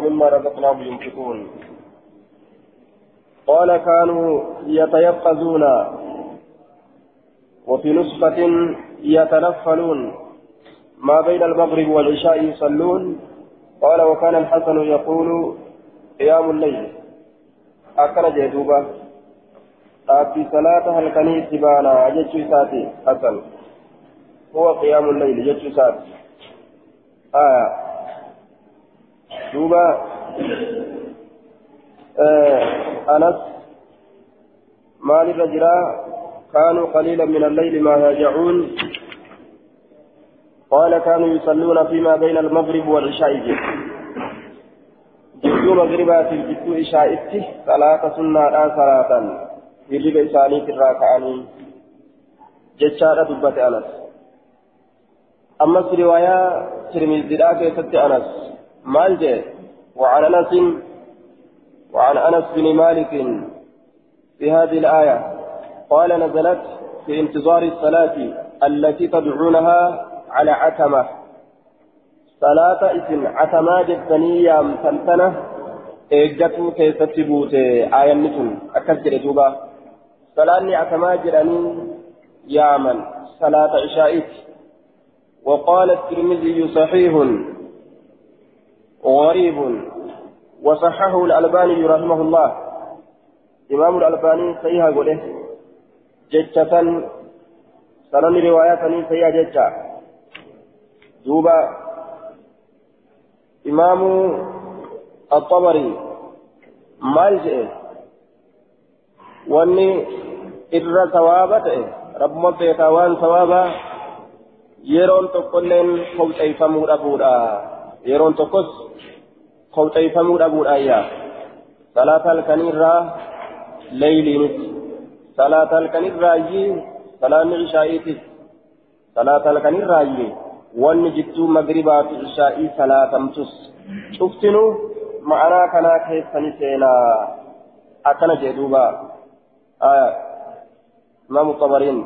ومما رزقناهم ينفقون. قال كانوا يتيقظون وفي نسخة يتنفلون ما بين المغرب والعشاء يصلون. قال وكان الحسن يقول قيام الليل. أكل جدوبة أبي صلاة هل كان يتبانا جتشو ساتي حسن. هو قيام الليل. جتشو ساتي. آه. دوبة آه أنس. مال الرجل كانوا قليلا من الليل ما يهجعون قال كانوا يصلون فيما بين المغرب والعشاء. جدو مغربات جدو عشاء صلاة سنة لا صلاة. يجب إساني في الراكعاني جتشارة دبت أنس. أما في رواية ترمذي لا كيست أنس. مالجي وعن أنس وعن أنس بن مالك في هذه الآية. قال نزلت في انتظار الصلاة التي تدعونها على عتمة. صلاة اسم عتمة جدني يام سلطنة eeggatu keessatti buute aayanni sun akkas jedhe duuba salaanni atamaa jedhanii yaaman salaata ishaa'iti وقال الترمذي صحيح. غريب. وصححه الألباني رحمه الله. إمام الألباني صحيح قوله ججة سنن رواية صحيح ججة دوبا إمام الطبري مال واني إر ثوابته رب مبيتا وان ثوابا yeroon tokkolleen kowxeeffamuu dhabuudha yeroon tokkos kowxeeffamuu dhabuudha ayyaa salaata halkanirraa leeyliinis salaata halkanirraayyii salaanni ishaa'iitis salaata halkanirraayyii wanni jidduu magribaa fi ishaa'ii salaatamtus cuftinuu ma'anaa kanaa keessani seenaa akkana jee duuba imaamu xabariin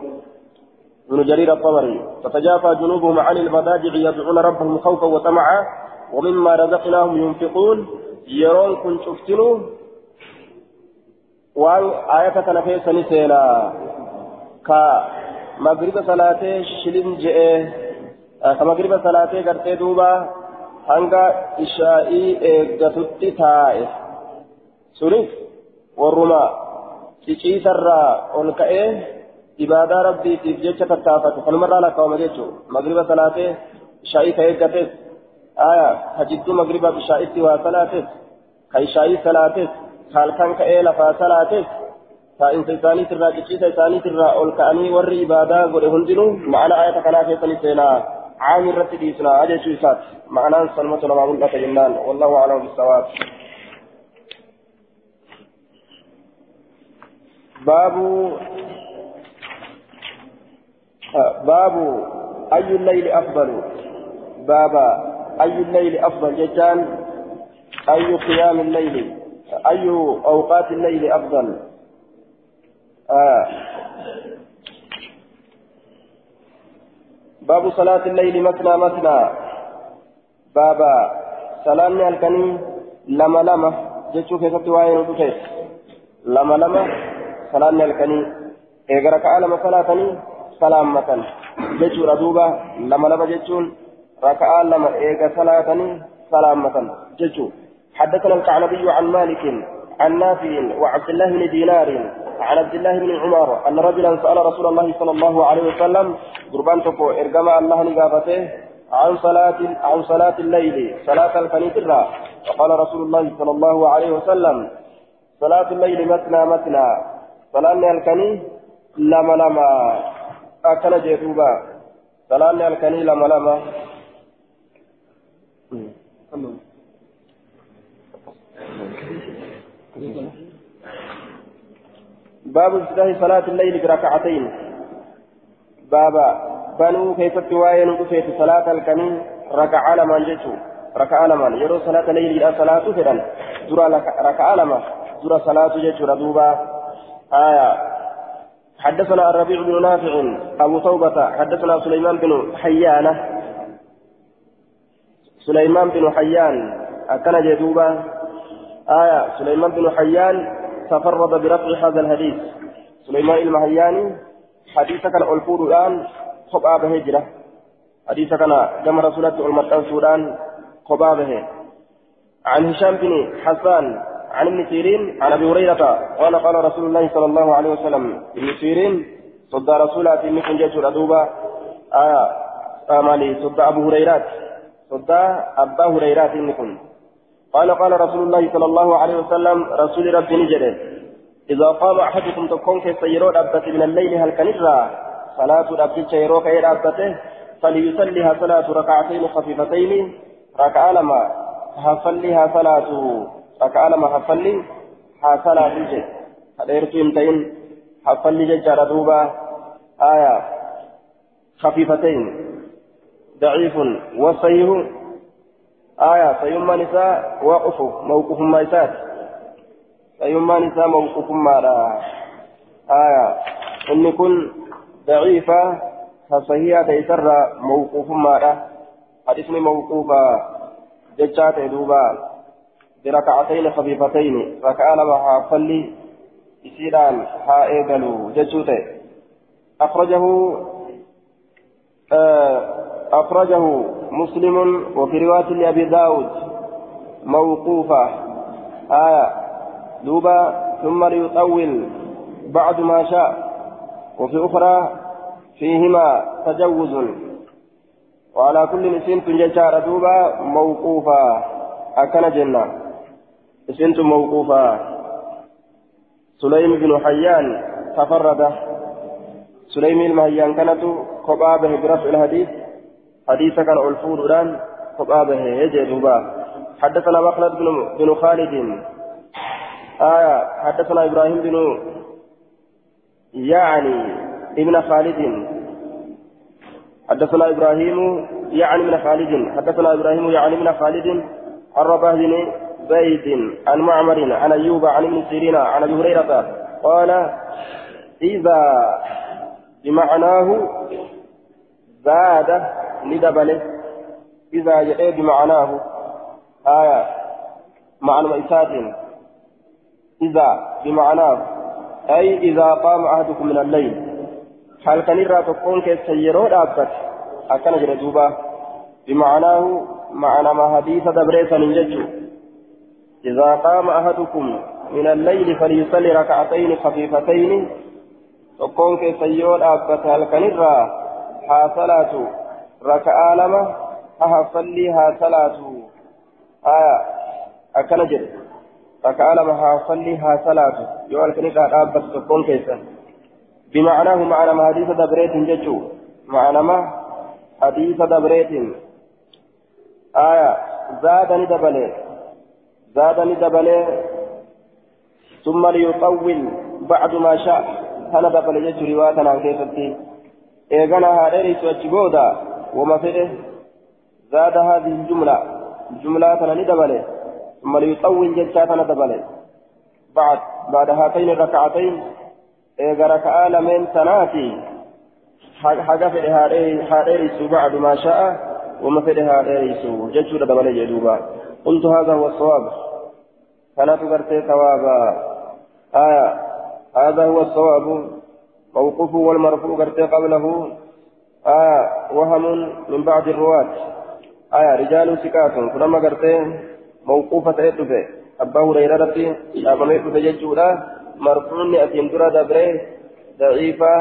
ابن جرير الطبري تتجافى جنوبهم عن المضاجع يدعون ربهم خوفا وطمعا ومما رزقناهم ينفقون. يرون كن شفتنوا وأن آية كان في كا مغرب صلاة شلين جئ كمغرب صلاة قرتي دوبا. hanga ishaa'ii eeggatutti taa'e sunis warruma ciciisarraa ol rabbiitiif jecha tattaafate kanumarraa lakkaawama jechuudha magriba salaatee ishaa'ii ka eeggates aya ka jidduu magriba ishaa'itti waa salaates ka ishaa'ii salaates ka halkan ka'ee lafaa salaates taa'insa isaaniitirraa ciciisa isaaniitirraa ol ka'anii warri ibaadaa godhe hundinuu ma'ana ayata kanaa keessanii seenaa عام الرتي ديسنا أجل شويسات معناه سلمة لما ملأت جنان والله أعلم بالصواب باب باب أي الليل أفضل؟ بابا أي الليل أفضل جتان؟ أي قيام الليل؟ أي أوقات الليل أفضل؟ آه. باب صلاة الليل مثنى مثنى. بابا صلاة الكني لما لما. جتشو ستة وعين ودفت لما لما صلاة الكني. إيقرا كعالم صلاة سلامة جتشو ردوبة لما لما جتشون ركعة لما إيقا صلاة سلامة جتشو حدثنا الكعنبي عن مالك عن نافع وعبد الله بن دينار عن عبد الله بن عمر أن رجلا سأل رسول الله صلى الله عليه وسلم قربان تقو إرقما الله نقافته عن صلاة عن صلاة الليل صلاة الفنيترة فقال رسول الله صلى الله عليه وسلم صلاة الليل مثنى مثنى صلاة الكني لما لما أكل جيتوبا صلاة الكني لما لما باب افتتاح صلاة الليل بركعتين بابا بنو كيف تواين وكيف صلاة الكنين ركع لما جتو ركع لما يرو صلاة الليل إلى صلاة فدان درا ركع لما درا صلاة جتو ردوبا حدثنا الربيع بن نافع أبو توبة حدثنا سليمان بن حيانة سليمان بن حيان أكن جدوبا آية سليمان بن حيان تفرد برفع هذا الحديث. سليمان المهياني حديث كان ألفور الآن خبأ بهجرة حديث كان كما رسولة المرأة سودان خبأ به عن هشام بن حسان عن ابن سيرين عن أبي هريرة قال قال رسول الله صلى الله عليه وسلم ابن سيرين صد رسولات انكم جيتوا ردوبا آه آمالي صد أبو هريرة صد أبا هريرة انكم قال قال رسول الله صلى الله عليه وسلم رسول ربي نجده إذا قام أحدكم تكون كيسيرو أبت من الليل هل كنرى؟ صلاة أبت شيرو كير أبته فليصليها صلاة ركعتين خفيفتين ركع لما هصليها صلاة ركع لما هصلي هصلاة الجد هديرت يمتين هصلي ججار دوبا آية خفيفتين ضعيف وصيه آية سيما نساء وقف موقف ما يسات سيما نساء موقف ما لا آية إن كن ضعيفة فصحيحة تيسر موقف ما لا حديثني موقوفة ججات دوبا بركعتين خفيفتين ركعة لما حافلي يسيران حائقلوا ججوته. أخرجه آه أخرجه مسلم وفي رواية لأبي داود موقوفة. آية دوبا ثم ليطول بعد ما شاء. وفي أخرى فيهما تجوز. وعلى كل نسين تنججار دوبا موقوفة. أكن جنة. نسين موقوفة سليم بن حيان تفرد سليم المهيان كانت قبابه برفع الحديث حديث كان الفور الآن قبابه يجي دوبا حدثنا مخلد بن, بن خالد آية حدثنا إبراهيم بن يعني ابن خالد حدثنا إبراهيم يعني من خالد حدثنا إبراهيم يعني من خالد عن رباه زيد عن معمر عن أيوب عن ابن سيرين عن أبي هريرة قال إذا بمعناه زاد ندبله إذا جاء بمعناه آية معنى مئسات. إذا بمعناه أي إذا قام أحدكم من الليل حال كان يرى تكون كسيرو دابت؟ أكن جردوبا بمعناه معنى ما حديث دبريسا نججو إذا قام أحدكم من الليل فليصلي ركعتين خفيفتين تكون كسيرو دابت حال كان يرى حاصلاته ركعة لما أصليها صلاة آية أكن جد ركعة لما أصليها صلاة يوم الكنيسة أبت تكون كيسا بمعناه معنى ما حديث دبريت ججو معنى ما حديث دبريت آية زادني دبلي زادني دبلي ثم ليطول بعد ما شاء. هذا دبلي ججو رواية عن كيفتي. إيغانا هاريري سوى بودا وما فيه. زاد هذه الجملة. جملة ندبله ثم ليطول جلسة ندبله بعد بعد هاتين الركعتين. إذا ركعة لمن تناتي. حاجة في هاريرس بعد ما شاء وما في هاريرس جلسة ندبله جدوبا قلت هذا هو الصواب. كانت قرتي ثوابا آية. هذا هو الصواب. موقوف والمرفوع قرتي قبله. آية. وهم من بعض الرواة. آية. رجال سكات كلما قرتين موقوفة يدفع أبا هريرة ربي أبا يدفع ججولا مرفوع أتين درا دبره ضعيفة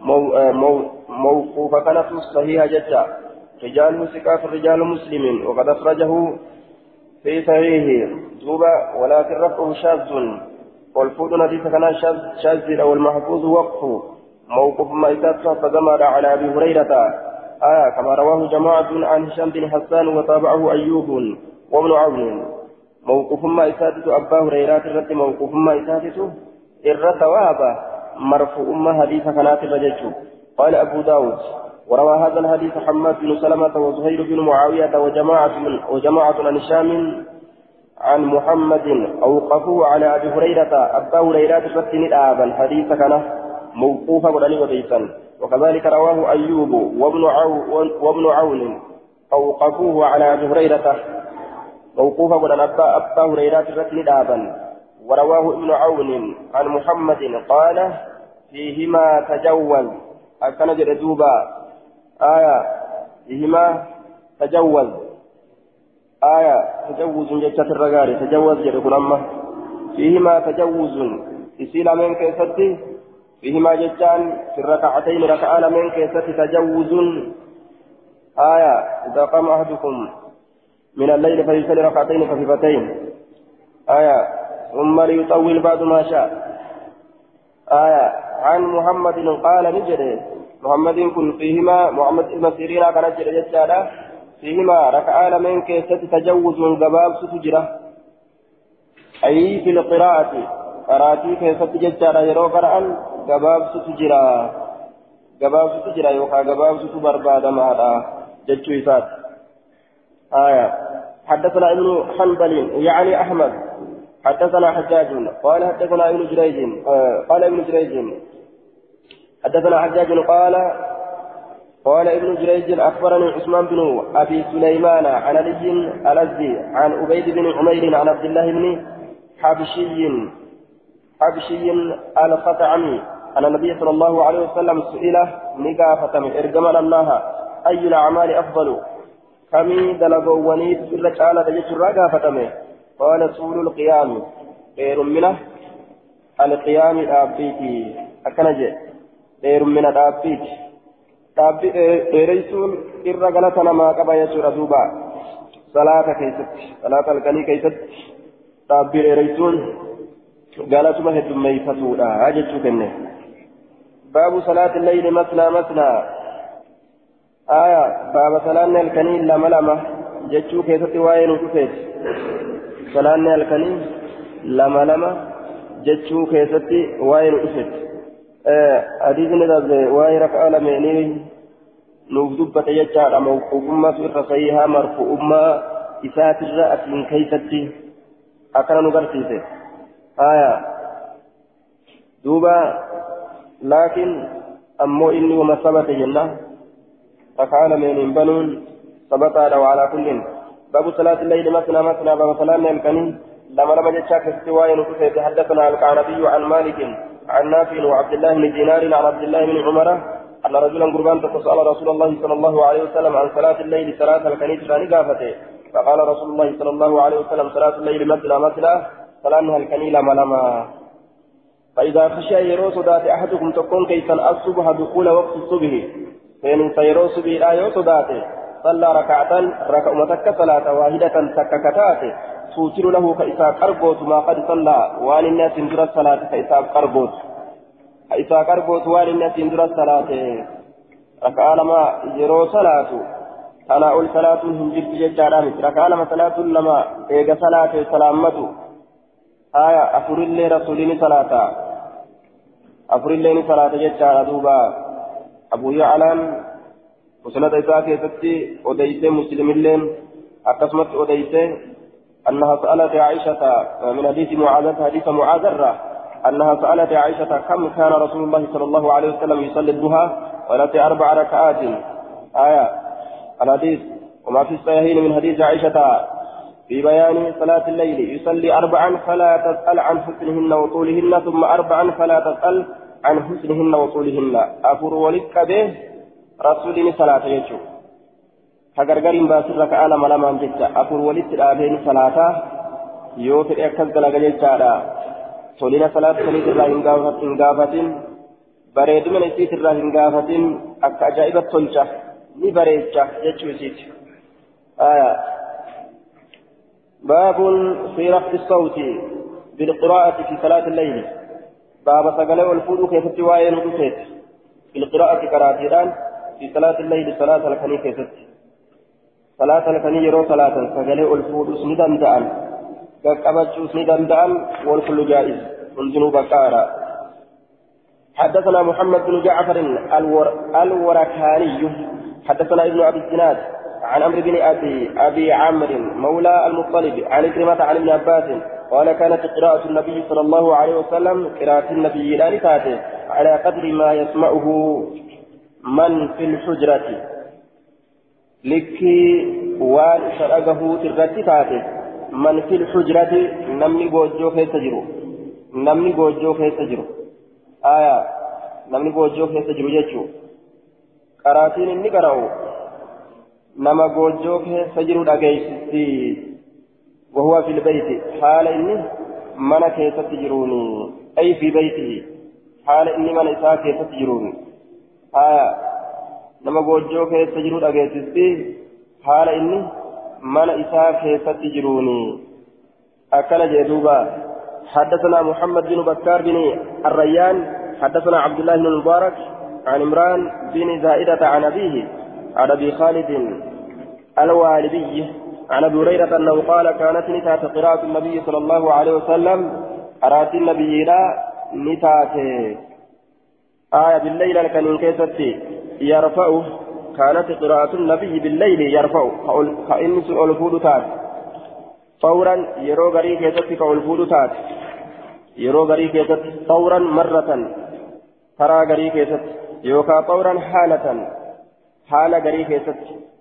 مو مو موقوفة كانت صحيحة جدا. رجال سكات رجال مسلم. وقد أخرجه في صحيحه دوبا ولكن رفعه شاذ. والفوض حديث كان شاذ أو المحفوظ وقفه موقف ما إتاتها فجمع على أبي هريرة. آية كما رواه جماعة عن هشام بن حسان وتابعه أيوب وابن عون. موقف ما إتاتت أبا هريرة الرد موقف ما إتاتت إر ثواب مرفوع ما حديث كانت الرجل. قال أبو داود. وروى هذا الحديث حماد بن سلمة وزهير بن معاوية وجماعة من وجماعة عن هشام عن محمد أوقفوا على أبي هريرة. أبا هريرة فتن الآب. الحديث كان موقوفا وديسا وكذلك رواه أيوب وابن عون وابن عون. أوقفوه على أبي هريرة. موقوفة قد أبا أبا هريرة الرسل دابا ورواه ابن عون عن محمد. قال فيهما تجوز أكن جردوبا آية فيهما تجوز. آية تجوز جتة الرقاري تجوز جرد أما فيهما تجوز. يسيل من كيستي؟ فيهما جتان في الركعتين ركعان من كيستي تجوز. آية إذا قام أحدكم من الليل فيصلي ركعتين خفيفتين. آية ثم ليطول بعد ما شاء. آية عن محمد قال نجري محمد كن فيهما محمد بن سيرين كان جري جتالا فيهما ركعان من كيست تجوز من قباب ستجرة أي في القراءة قراتي كيست جتالا يرو قرآن قباب ستجرة قباب ستجرة يوكا قباب ستبرباد ماذا جتشو إسات آية حدثنا ابن حنبل يعني أحمد حدثنا حجاج قال حدثنا ابن جريج آه قال ابن جريج حدثنا حجاج قال قال ابن جريج أخبرني عثمان بن أبي سليمان عن علي الأزدي عن أبيد بن عمير عن عبد الله بن حبشي حبشي الخطعمي أن النبي صلى الله عليه وسلم سئل نقافة من إرجمان الله أي الأعمال أفضل؟ كمي دلقوني في الرجالة تجد الرقافة قال سول القيام خير منه القيام الأبيتي أكنجي. من الأبيتي dhaabbii dheereysuun irra galata namaa qaba jechuudha duuba salaata keessatti salaata halkanii keessatti dhaabbii dheereysuun galatuma heddummeeyfatuudha jechuu kenne baabu salaati leyli masnaa masnaa aya baaba salaanni halkanii lama lama jechuu keessatti waa'ee nu dhufeeti salaanni halkanii lama lama jechuu keessatti waa'ee nu dhufeeti hadiisni darbe waa'ee raka'aa lameenii nuuf dubbate jechaadha mawquufummaatu irra sayyihaa marfu'ummaa isaatirra asiin keeysatti akkana nu garsiise haya duuba laakiin ammoo inni wama sabate jenna raka'aa lameeniin banuun sabataadha waalaa kullin باب صلاة الليل مثنى مثنى باب صلاة الكنين لما لما جتشاك في وائل حدثنا القعنبي عن مالك عن نافع وعبد الله بن دينار عن عبد الله بن عمر أن رجلا قربان تسأل رسول الله صلى الله عليه وسلم عن صلاة الليل صلاة الكنيس راني قافته. فقال رسول الله صلى الله عليه وسلم صلاة الليل مثل مثل صلاة الكنيل ملما. فإذا خشي يروس ذات أحدكم تكون كيف الصبح دخول وقت الصبح. فإن سيروس به آية ذاته صلى ركعة ركعة صلاة واحدة تككتاته. توتر له كإساء قربوت ما قد صلى. وان الناس اندر الصلاة كإساء قربوت كإساء قربوت وان الناس اندر الصلاة. ركع لما يرو صلاة. أنا أقول صلاة هنجر في ججارة ركع لما صلاة لما إيجا صلاة سلامته آية أفر الله رسولين صلاة. أفر الله صلاة ججارة دوبا. أبو يعلم مسند إساء كيستي. أديسي مسلم اللين. أقسمت أديسي أنها سألت عائشة من حديث معاذة حديث معاذرة أنها سألت عائشة كم كان رسول الله صلى الله عليه وسلم يصلي الضحى؟ قالت أربع ركعات. آية الحديث. وما في الصحيحين من حديث عائشة في بيان صلاة الليل يصلي أربعا فلا تسأل عن حسنهن وطولهن ثم أربعا فلا تسأل عن حسنهن وطولهن. أفر ولك به رسول صلاة يجوب hagargariin baasirra ka'a lama lamaan jecha afur walitti dhaabeen salaataa yoo fedhe akkas dalaga jechaadha tolina salaata saniitirraa hin gaafatin bareedumina isiitirraa hin gaafatin akka ajaa'iba tolcha ni bareecha jechuu isiiti باب في رفع الصوت بالقراءة في صلاة الليل باب سقل والفود كيف تواين في القراءة كراتيران في صلاة الليل صلاة الخني كيف صلاة الكني يرو صلاة سجل الفودوس ندندان كقبتشوس ندندان والكل جائز والجنوب كارا حدثنا محمد بن جعفر الور الوركاني حدثنا ابن ابي الزناد عن عمرو بن ابي ابي عمرو مولى المطلب عن كلمة عن ابن عباس قال كانت قراءة النبي صلى الله عليه وسلم قراءة النبي لا على قدر ما يسمعه من في الحجرة waan isa dhagahuut irratti taate من في الحجرة نمني بوجو كيس جرو نمني بوجو كيس جرو آية نمني بوجو كيس جرو جيتشو قراتين إني قرأوا نما بوجو كيس جرو وهو في البيت حال إني من كيس جروني أي في بيته حال إني من إساء كيس جروني آية نما بوجو كيس جرو دقيستي حال إني من إساء كيست جروني أكل جدوبا حدثنا محمد بن بكار بن الريان حدثنا عبد الله بن المبارك عن عمران بن زائدة عن أبيه عن أبي خالد الوالبي عن أبي هريرة أنه قال كانت نتات قراءة النبي صلى الله عليه وسلم أرات النبي لا نتات آية بالليل كان كيستي يرفعه كانت قراءة النبي بالليل يرفع. كإنس الفود تات. فورا يرو غري كيست كالفود تات. يرو غري كيست فورا مرة. ترى غري كيست يوكا فورا حالة. حالة غري كيست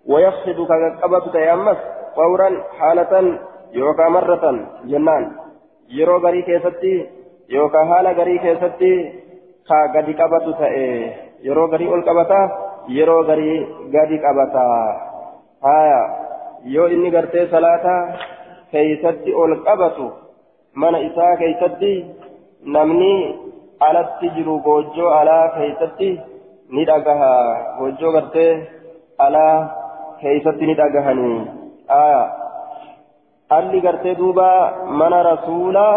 ويخفض كقبة تيامس فورا حالة يوكا مرة. جنان. يرو غري كيست يوكا حالة غري كيست كا غدي yeroo garii ol qabataa yeroo garii gadi qabataa haya yoo inni gartee salaataa keeysatti ol qabatu mana isaa keeysatti namni alatti jiru goojjoo alaa keeysatti ni dhagaha. Goojjoo gartee alaa keeysatti ni dhagahanii. Haya alli gartee duuba mana rasuulaa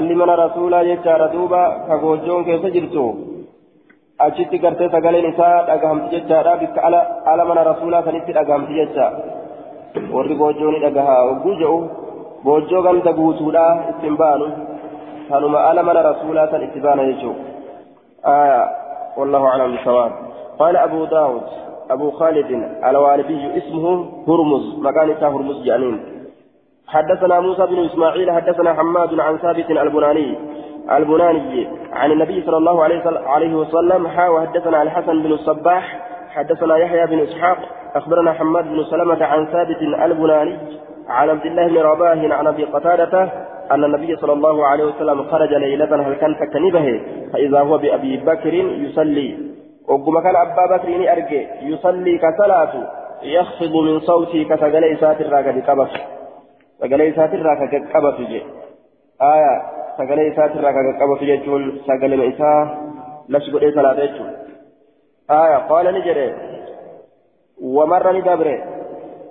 alli mana rasuulaa jechaadha duuba ka goojjoon keessa jirtu. Achitti gartee sagaleen isaa dhagahamti jechaadha bikka ala mana rasuulaa sanitti dhagahamti jecha warri goojjoo ni dhagaha hogguu jedhu goojjoo ganda guutuudha ittiin baanu kanuma ala mana rasuulaa san itti baana jechuu آية والله أعلم بالصواب قال أبو داود أبو خالد الوالبي اسمه هرمز مكان هرمز جانين حدثنا موسى بن إسماعيل حدثنا حماد عن ثابت البناني البناني عن النبي صلى الله عليه وسلم حا وحدثنا الحسن بن الصباح حدثنا يحيى بن إسحاق أخبرنا حماد بن سلمة عن ثابت البناني عن عبد الله بن رباه عن أبي قتادة أن النبي صلى الله عليه وسلم خرج ليلة هل كان فكنبه فإذا هو بأبي بكر يصلي. وقم كان أبا بكر أرجع يصلي كصلاة يخفض من صوتي كسجل ساتر راكد كبس سجل ساتر راكد كبس آية jechuun sagalema isaa labsi godhee salaata jechuun aya qaala ni jedhe wamarra ni dabre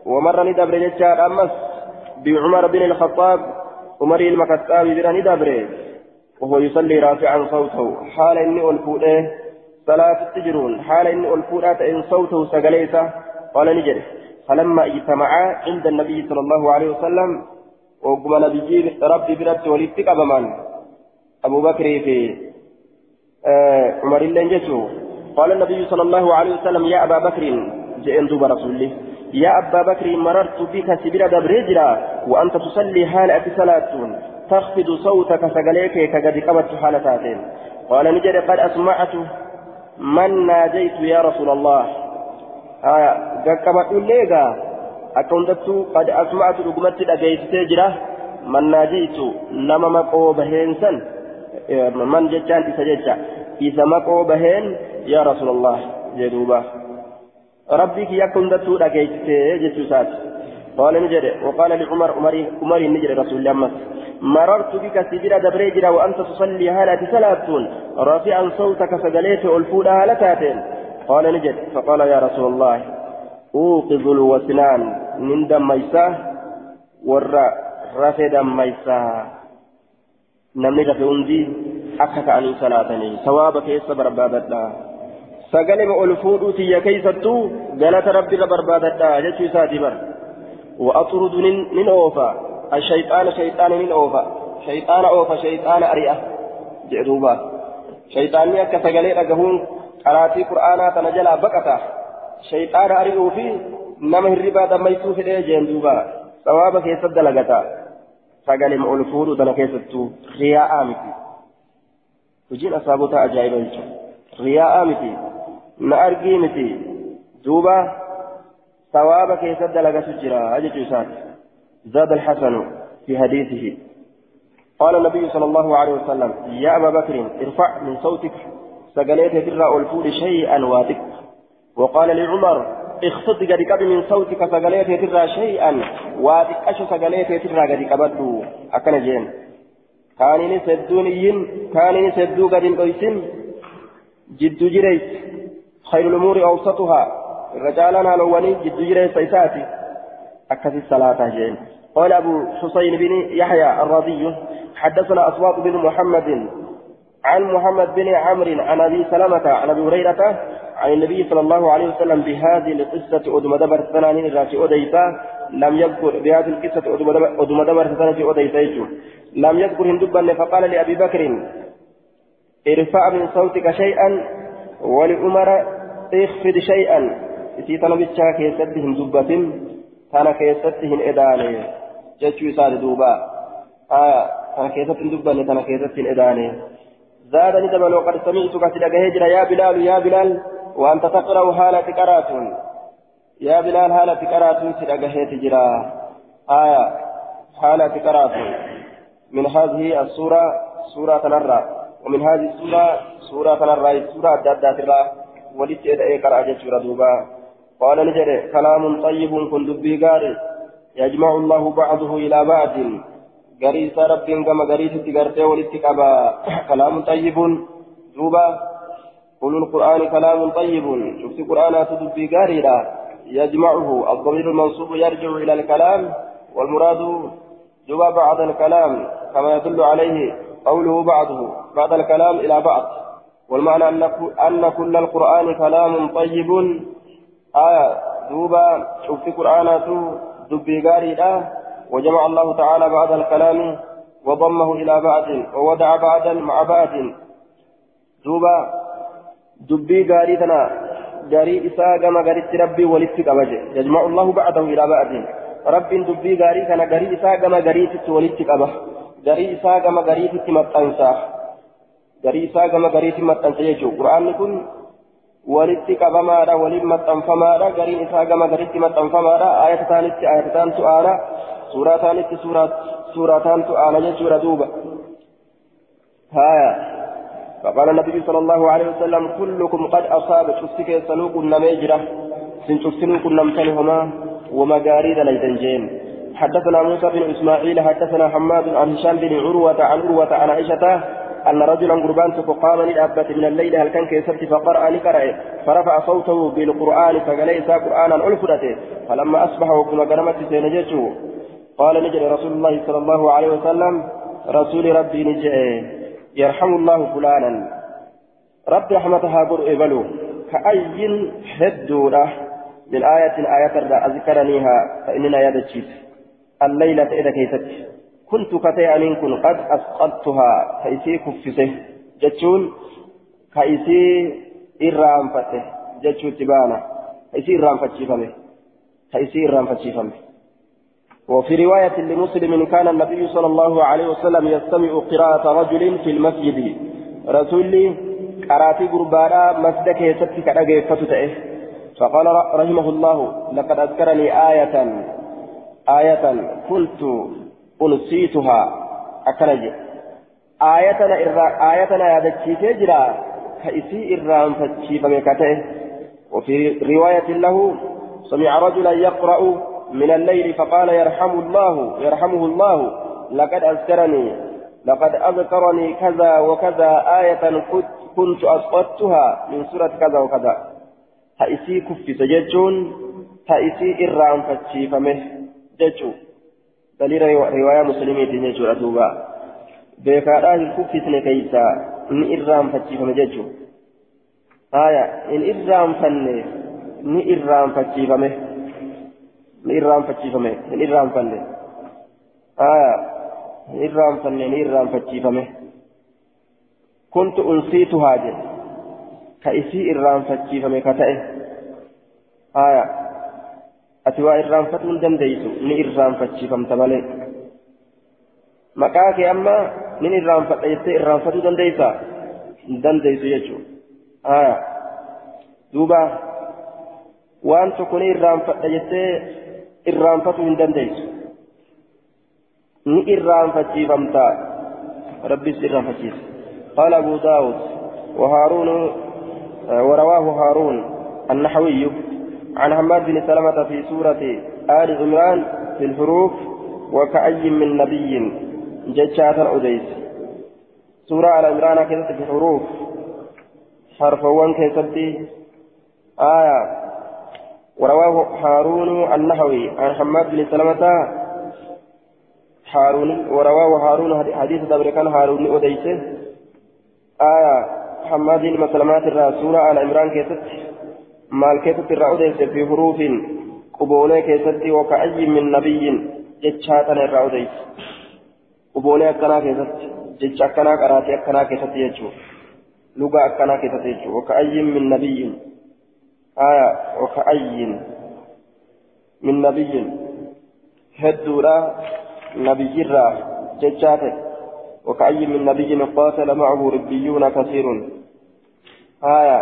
wamarra ni dabre jechaadha ammas بعمر بن الخطاب. عمر المكتاب بن دبره وهو يصلي رافعا صوته. حال إني الفوده صلاة التجرون. حال إني الفوده إن صوته سجليسه قال نجد فلما اجتمعا عند النبي صلى الله عليه وسلم وقم نبي ربي برت ولدت قبمان. أبو بكر في آه عمر اللي قال النبي صلى الله عليه وسلم يا أبا بكر جئن دوب رسول يا أبا بكر مررت بك سبيل دبرجرا وأنت تصلي حال صلاة تخفض صوتك سقليك كقد قبضت حالتين قال نجد قد أسمعت من ناجيت يا رسول الله. آية قد قبضت ليغا أكونتت قد أسمعت رقمت الأجيست جرا من ناجيت نما مقو بهنسا من جتان إسا إذا مقو بهن يا رسول الله جدوبا ربك يكون دتو أجيست جتوسات قال نجد وقال لعمر عمر عمر نجد رسول الله مررت بك سجل دبريجرا وأنت تصلي هالة صلاة رافعا صوتك فقليت ألفولا هالتاتين قال نجد فقال يا رسول الله أوقظ الوسنان من دميسا ور رفي دميسا نمني رفي أندي أكك عن صلاتني ثوابك يس بربادتا سقلم ألفود تي كيستو قالت ربي بربادتا جتو ساتبر وأطرد من أوفا الشيطان شيطان من أوفا شيطان أوفا شيطان أريئة جعدوبا شيطاني أكا سقلي رقهون قراتي قرآنا تنجلا بكتا fi nama hirribaa dammaysuu fedhee jeen duuba sawaaba keessa dalagata sagalima ol fuudhuu tana keessattuu riyaa'aa miti hojiin asaabotaa ajaa'iba jechuudha riyaa'aa miti na argii miti duuba sawaaba keessa dalagatu jira jechuu isaati زاد الحسن في حديثه قال النبي صلى الله عليه وسلم يا أبا بكر ارفع من صوتك سقليت ترى الفول شيئا واتك وقال لعمر اخفض قد من صوتك سقليت ترى شيئا. واتك أشو سقليت ترى قد قبل أكن جين كانني سدونيين كانني سدو قد انقيسن جد جريس. خير الأمور أوسطها. رجالنا الأولين جد جريس إساتي أكثر الصلاة جين. قال أبو حسين بن يحيى الرضي حدثنا أصوات بن محمد عن محمد بن عمرو عن أبي سلمة عن أبي هريرة عن النبي صلى الله عليه وسلم بهذه القصة أدم دبر ثنانين الراشي أديتا لم يذكر بهذه القصة أدم دبر ثنانين أديتا لم يذكر هندبا فقال لأبي بكر ارفع من صوتك شيئا ولعمر اخفض شيئا. في طلبتها كيسدهم دبة كان كيستهن إداني. جتشو ساد دوبا. آية كان كيستهن دبا كان كيستهن إداني. زادني دبل وقد سمعتك تلقى يا بلال يا بلال. وأنت تقرأ حالة قرات يا بلال حالة قرات تلقى تجرا آية حالة قرات من هذه السورة سورة تنرى. ومن هذه السورة سورة تنرى. سورة دادات الله ولدت إذا قرأ جتشو دوبا. قال نجري كلام طيب كن دبي غاري يجمع الله بعضه إلى بعض. غريس رب كما غريس تغرتي ولتكبا كلام طيب دوبا. قل القرآن كلام طيب. شفت القرآن تدبي غاري لا يجمعه. الضمير المنصوب يرجع إلى الكلام. والمراد دوبا بعض الكلام. كما يدل عليه قوله بعضه. بعد الكلام إلى بعض. والمعنى أن كل القرآن كلام طيب. آية. دوبا. شوف قرآنات دبي غاريدا وجمع الله تعالى بعد الكلام. وضمه إلى بعض. وودع بعدا مع بعض. دوبا. دبي غاريتنا غاري إساء كما غاريت ربي ولدت كبجة يجمع الله بعده إلى بعض رب دبي غاري كان غاري إساء كما غاريت ولدت كبه غاري إساء كما غاريت متنسى غاري إساء كما غاريت متنسى يجو قرآن كن walitti qabamaadha waliin maxxanfamaadha gariin isaa gama garitti maxxanfamaadha ayata taanitti ayata taantu aana suuraa taanitti suuraa taantu aana jechuudha duuba haya فقال النبي صلى الله عليه وسلم كلكم قد أصاب شفتك سنوك النميجرة سن شفتنوك النمتنهما ومقاريد ليتنجين حدثنا موسى بن إسماعيل حدثنا حماد عن هشام بن عروة عن عروة عن عائشة أن رجلا قربان فقام للأبة من الليل هل كان كيسرت فقرأ لقرأ فرفع صوته بالقرآن فقال إسا قرآنا ألفرته فلما أصبح وكما قرمت سينجته قال نجري رسول الله صلى الله عليه وسلم رسول ربي نجري. يرحم الله فلانا. رب رحمتها قرء بلو كأي هدورة من آية آية أذكرنيها فإننا يدتشيت الليلة إذا كيست كنت كتي أنين كن قد أسقطتها كيسي كفته. جتشون كيسي إرام فته. جتشو تبانا كيسي إرام فتشيفمه. كيسي إرام فتشيفمه. وفي رواية لمسلم كان النبي صلى الله عليه وسلم يستمع قراءة رجل في المسجد. رسولي قراتي قربانا مسجدك يسبتك أجي فتته فقال رحمه الله لقد أذكرني آية آية كنت أنسيتها. أكنج آيتنا إرى آيتنا يدكي تجرى كإسي إرى فتشيف مكته وفي رواية له سمع رجلا يقرأ من الليل فقال يرحم الله يرحمه الله لقد أذكرني لقد أذكرني كذا وكذا آية كنت أسقطتها من سورة كذا وكذا. تأسي كفي سججون تأسي إرام فتشيفمه ججو. دليل رواية مسلمين جيشو دوبا بيكادا الكفتن كيسا إن إرام فتشيفم جيشو آية إن إرام فن ni irraanfachiifame aya ni irraanfanne ni irraanfachiifame kuntu unsiituhaa jedhe ka isii irraanfachiifame ka ta'e aya ati waa irraanfatuu hin dandeeysu ni irraanfachiifamta malee maqaa kee amma nin irraanfadha jettee irraanfatuu dandeeysa hin dandeeysu jechuudha aya duuba waan tokko ni irraanfadha jettee irraanfatuu hin نئران فتشيفمتا ربي سرا فتشيف قال أبو داود وهارون ورواه هارون النحوي عن حماد بن سلمة في سورة آل عمران في الحروف وكأي من نبي ججات أديس سورة آل عمران كذا في الحروف حرفوان كيستي آية ورواه هارون النحوي عن حماد بن سلمة. هارون ورواه هارون حديث دبر هارون أديسه آية حماد بن سلمة الرسول على عمران كيست. مال كيست الرأوديس في حروف قبولة كيست وكأي من نبي جتشاتا الرأوديس قبولة أكنا كيست جتش أكنا قراتي أكنا كيست يجو. لغة أكنا كيست يجو. وكأي من نبي آية وكأي من نبي هدورا نبي را جتشاتا وكأي من نبي قاتل معه ربيون كثير. آية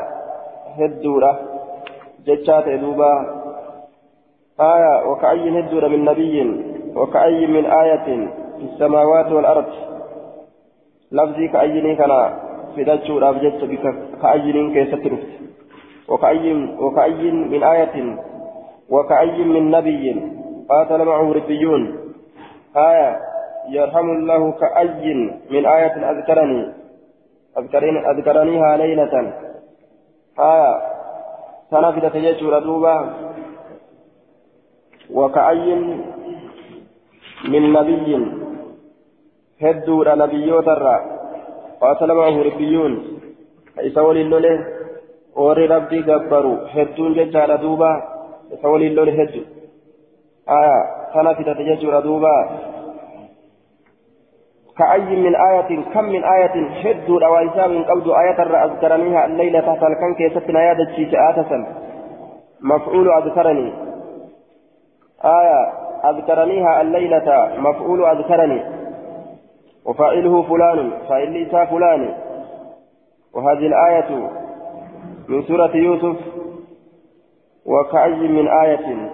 هدورا جتشات دوبا. آية وكأي هدورا من نبي وكأي من آية في السماوات والأرض. لفظي كأيني كان في دجور أبجدت بك كأيني كيف ترفت وكأي وكأي من آية وكأي من نبي قاتل معه ربيون. آية يرحم الله كأي من آية أذكرني. أذكرني أذكرنيها ليلة. آية سنفدت يجور دوبا. وكأي من نبي هدور نبيوت الرا قاتل معه ربيون. إسول اللولي؟ وري ربي جبروا هدون ججال دوبا إسول اللولي هدو آية سنفدت يجور دوبا كأي من آية كم من آية هدوا روائسا من قبض آية أذكرنيها الليلة تحت الكن كيستنا يا دجيت آتسا مفعول أذكرني آية أذكرنيها الليلة مفعول أذكرني وفاعله فلان فاعل ليس فلان وهذه الآية من سورة يوسف وكأي من آية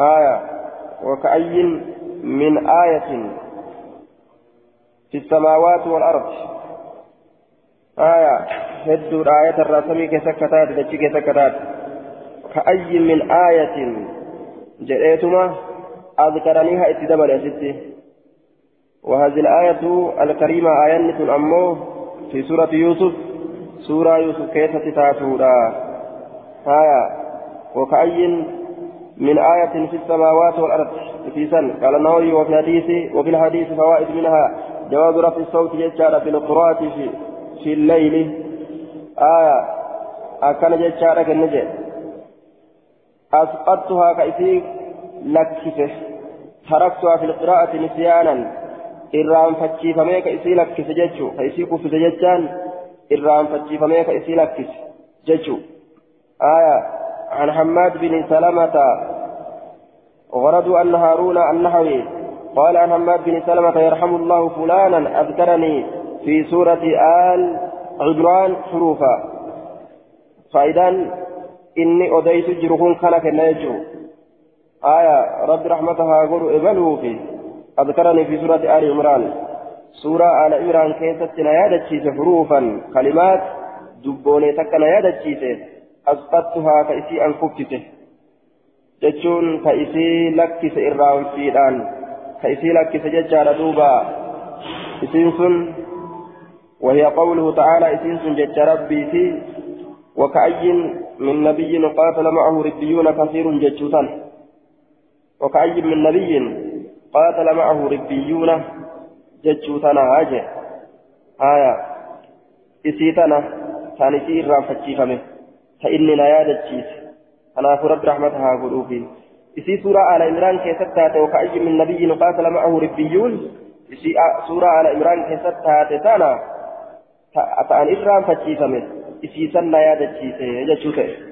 آية وكأي من آية في السماوات والأرض. آية هدوا آية الرسمي كسكتات دجي كسكتات كأي من آية جئتما أذكرنيها اتدبر يا ستي وهذه الآية الكريمة آية أمه في سورة يوسف. سورة يوسف كيف تتاتورا آية وكأي من آية في السماوات والأرض في سن قال النووي وفي الحديث وفي الحديث فوائد منها جواز رفع الصوت يجعل في القراءة في, في الليل آية أكن يجعل كالنجي أسقطتها كيفي لكسه تركتها في القراءة نسيانا إرام فتشيفمي كيسي لكس جتشو كيسي كفز جتشان فتشيفمي كيسي لكس جتشو آية عن حماد بن سلمة غردوا أن هارون النحوي قال عن حماد بن سلمة يرحم الله فلانا أذكرني في سورة آل عمران حروفا فإذا إني أديت جرهون كان كنيجو آية رب رحمتها قول إبلوا في أذكرني في سورة آل عمران سورة آل عمران كيست نيادة حروفا كلمات دبوني تك نيادة أسقطتها كإسي أن كفتته isii lakkise irraanfiidhaan ka isii lakkise jechaadha duuba. Isiin sun وهي قوله تعالى إسنس جج ربي في وكأي من نبي قاتل معه ربيون كثير ججوتا وكأي من نبي قاتل معه ربيون ججوتا هاجه آية إسيتنا ثاني سير رافة فإننا يا دجيس كناف رب رحمتها قلوبي إسي سورة على إمران كيست وكأي من نبي قاتل معه ربيون إسي سورة على إمران كيست تانا ta'an irraan fachiifame isiisanna yaadachiise jechuu ta'e.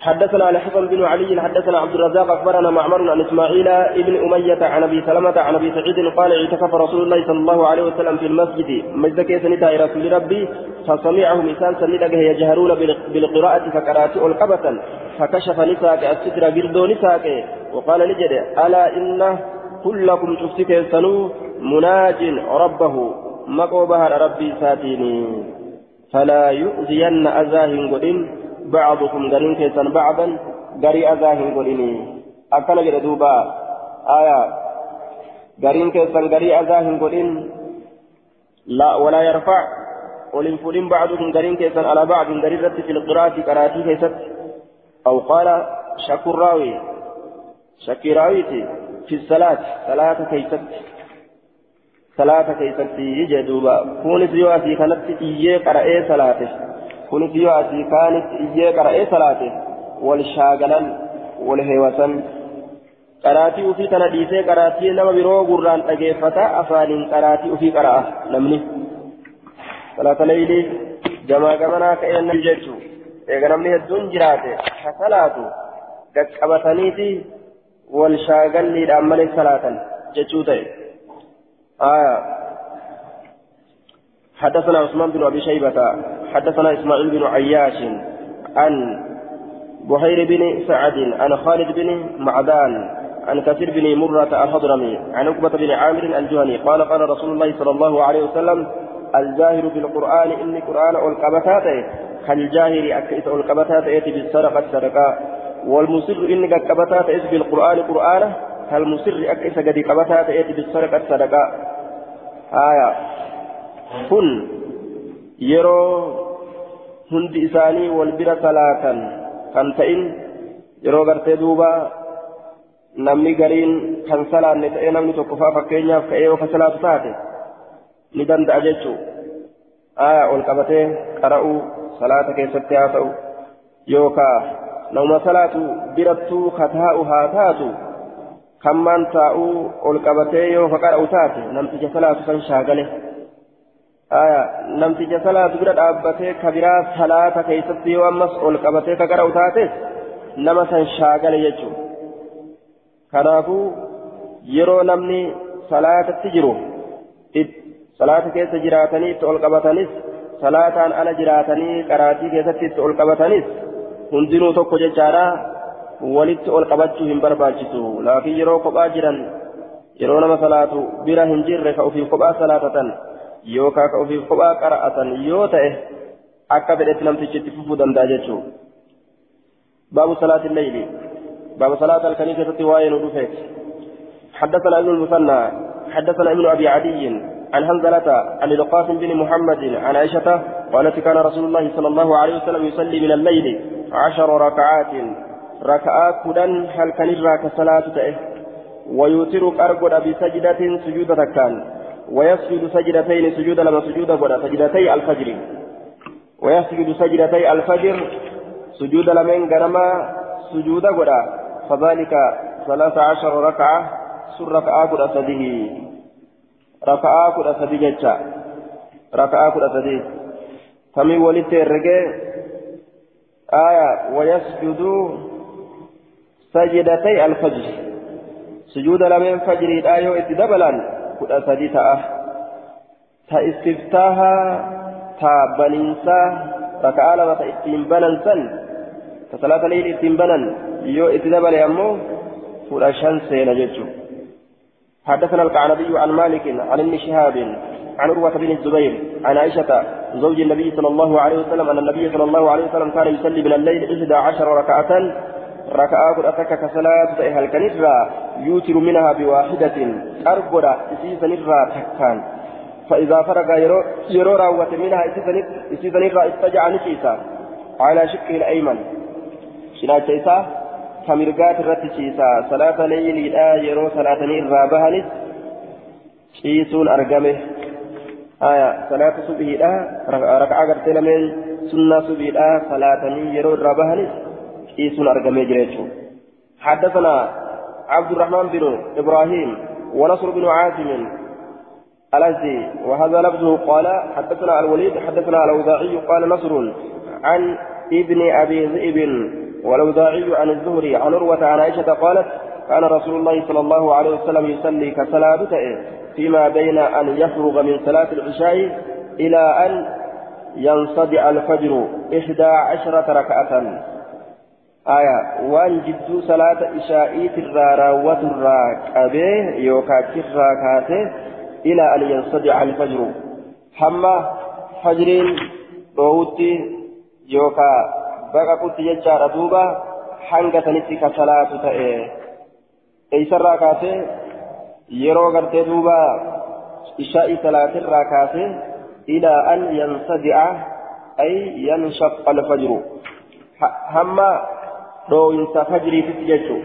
حدثنا على حسن بن علي حدثنا عبد الرزاق أخبرنا معمر عن إسماعيل ابن أمية عن أبي سلمة عن أبي سعيد قال اعتكف رسول الله صلى الله عليه وسلم في المسجد. مجد كيس نداء رسول ربي فسمعهم انسان سندقه يجهرون بالقراءة فقرأت ألقبة فكشف نساك الستر بردو نساك. وقال نجد ألا إن كلكم شفتك يسنو مناج ربه. مقوبها ربي ساتيني. فلا يؤذين أذاهن قدين بعضكم قرين كيسن بعضا قري أذاهن قديني أكل جدوبا آية. قرين كيسن قري أذاهن قدين لا ولا يرفع. ولن فلين بعضكم قرين كيسن على بعض. قريرة في القراءة قراتي كيست. أو قال شكر راوي. شكي راويتي في الصلاة. صلاة كيست. صلاة كيست. يجدوبا كونت يواسي كانت إيه قرأي صلاته. كونت يواسي كانت إيه قرأي صلاته والشاغلا والهيوسا qaraatii ufii tana dhiisee qaraatii nama biroo gurraan dhageeffata afaaniin qaraatii ufii qara'a namni salaata leeylii gamaa gamanaa ka'ee namni jechuu eega namni hedduun jiraate ka salaatu gaqqabataniiti wal shaagalliidhaan malee salaatan jechuu ta'e آية حدثنا عثمان بن أبي شيبة حدثنا إسماعيل بن عياش عن بحير بن سعد عن خالد بن معدان عن كثير بن مرة الحضرمي عن عقبة بن عامر الجهني قال قال رسول الله صلى الله عليه وسلم الجاهر بالقرآن إني قرآن ألقبتات كالجاهر أكيس ألقبتات يأتي بالسرقة سرقة والمسر إني قبتات يأتي بالقرآن قرآن كالمسر أكيس قد قبتات يأتي بالسرقة سرقة آية كن يرو هند إساني والبر صلاة كان تئن يرو غرتي دوبا namni gariin kan salaanne ta'ee namni tokko faa fakkeenyaaf ka'ee yoo ka salaatu taate ni danda'a jechuu aya ol qabatee qara'uu salaata keessatti haa ta'u yookaa nama salaatu birattuu ka taa'u haa taatu kammaan taa'uu ol qabatee yoo ka qara'u taate namticha salaatu kan shaagale namticha salaatu bira dhaabbatee ka biraa salaata keessatti yoo ammas ol qabatee ka qara'u taates nama san shaagale jechuudha. Kanaafuu yeroo namni salaatatti jiru salaata keessa jiraatanii itti ol qabatanis salaataan ala jiraatanii qaraatii keessatti itti ol qabatanis hundinuu tokko jechaadha walitti ol qabachuu hin barbaachisu. Laakiin yeroo kophaa jiran yeroo nama salaatu bira hin jirre ka ofiif kophaa salaatatan yookaan ka ofiif kophaa qara'atan yoo ta'e akka fedhetti namtichi itti fufuu danda'a jechuudha. Baabu salaatiin leeyli. باب صلاة الكنيسة وين ودفت حدثنا ابن المثنى حدثنا ابن أبي عدي عن هنزلة عن القاسم بن محمد عن عائشة قالت كان رسول الله صلى الله عليه وسلم يصلي من الليل عشر ركعات ركعات كدن هل كان صلاة ويوتر أرقد بسجدة سجودة كان ويسجد سجدتين سجود لما سجود قد سجدتي الفجر. ويسجد سجدتي الفجر سجود لمن قرما سجود قد فذلك ثلاث عشر ركعة سر ركعة قد أسده ركعة قد أسده جتشا ركعة قد أسده تمي ولدت الرجاء آية ويسجد سجدتي الفجر. سجود لمن فجر الآية اتدبلا قد أسده تأه تاستفتاها تابننسا ركعة لما تأتين سن تصلاة ليل اتين يو اتدبل يمو فرشان سينا ججو حدثنا القعنبي عن مالك عن ابن شهاب عن عروة بن الزبير عن عائشة زوج النبي صلى الله عليه وسلم أن النبي صلى الله عليه وسلم كان يصلي من الليل إحدى عشر ركعة ركعة قد أتك كصلاة أهل كنسرة يوتر منها بواحدة أربع إسيسا نرى تكان فإذا فرغ يرو, يرو راوة منها إسيسا نرى استجع نشيسا على شقه الأيمن cinaacha isaa ka mirgaati irratti ciisa salaata leeyiliidha yeroo salaatanii irraa bahanis ciisuun argame aya salaata subiidha raka'aa gartee lameen sunnaa subiidha salaatanii yeroo irraa bahanis argamee jira jechuudha. حدثنا عبد الرحمن بن إبراهيم ونصر بن عاصم الأزدي وهذا لفظه قال حدثنا الوليد حدثنا الأوزاعي قال نصر عن ابن أبي ذئب والأوزاعي عن الزهري عن عروة عن عائشة قالت كان رسول الله صلى الله عليه وسلم يصلي كصلاة فيما بين أن يفرغ من صلاة العشاء إلى أن ينصدع الفجر إحدى عشرة ركعة aya waan jidduu salaata ishaa'iitirraa raawwaturraa qabee yookaachirraa kaase ilaa an yansadica alfajru. Hamma fajriin dhoowutti yookaa baqaqutti jechaadha duuba hanga sanitti ka salaatu ta'e. Eeysarraa kaase yeroo gartee duuba ishaa'ii salaatirraa kaase ilaa an yansadica ay yanshaqa alfajru. Hamma dhooyinsa fajriititti jechuu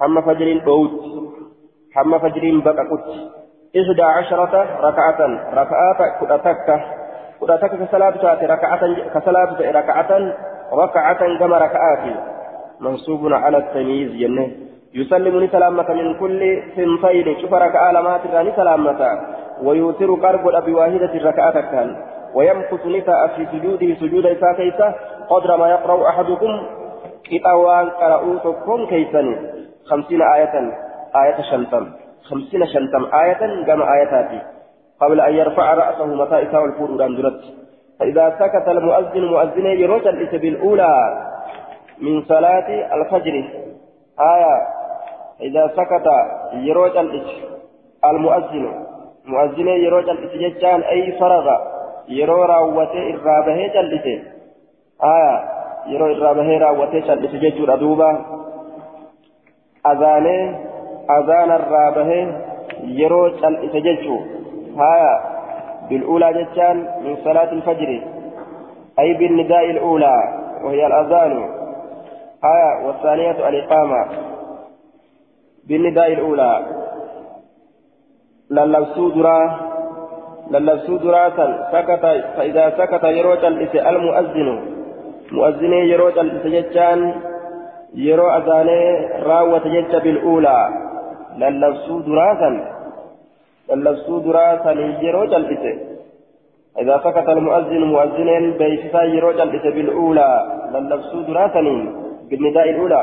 hamma fajriin dhoowutti hamma fajriin baqaqutti. إحدى عشرة ركعة ركعات كدتك كدتك كصلاة تاتي ركعة كصلاة ركعة ركعة كما ركعات منصوب على التمييز جنة يسلم سلامة من كل سنتين شوف ركعة لما تراني سلامة ويوتر قرب بواحدة ركعة كان ويمكث نساء في سجوده سجود إساء قدر ما يقرأ أحدكم كتاوان قرأوتكم كيسا خمسين آية آية شنتم خمسين شنتم آية كما آياتاتي قبل أن يرفع رأسه متى إساء الفور أندرت فإذا سكت المؤذن مؤذن يرجل بالأولى من صلاة الفجر آية إذا سكت يروج المؤذن مؤذن يروج الإتجان أي فرغ يرو راوته إرابه جلسه آية يرو إرابه راوته جلسه ججور أدوبا أذانه أذان الرابه يرو جلسه ججو آية بالأولى ججان من صلاة الفجر أي بالنداء الأولى وهي الأذان آية والثانية الإقامة بالنداء الأولى للبسو درا للبسو درا سكت فإذا سكت يروج المؤذن مؤذن يروج الإسجان يرو أذاني راوة جج بالأولى للبسو درا للبسو درا يروج الإسجان إذا سكت المؤذن مؤذن بيسا يروج الإسجان بالأولى للبسو درا بالنداء الأولى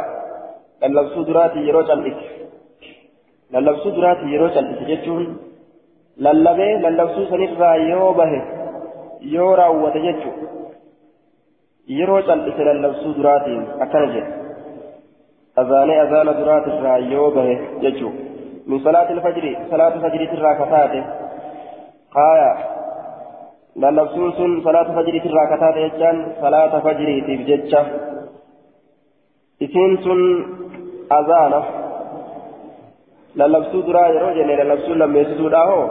للبسو دراتي يروج الإسجان lallabsuu duraati yeroo cal'ise jechuun lallabee lallabsuu sanirraa yoo bahe yoo raawwate jechu yeroo cal'ise lallabsuu duraatiin akkana jedhe azaanee azaana duraatirraa yoo bahe jechu min salaati alfajri salaata fajriitirraa kataate qaaya lallabsuun sun salaata fajriitirraa kataate jechaan salaata fajriitiif jecha isiin sun azaana للبسو درا يرو جنة للبسو لما يسدو داهو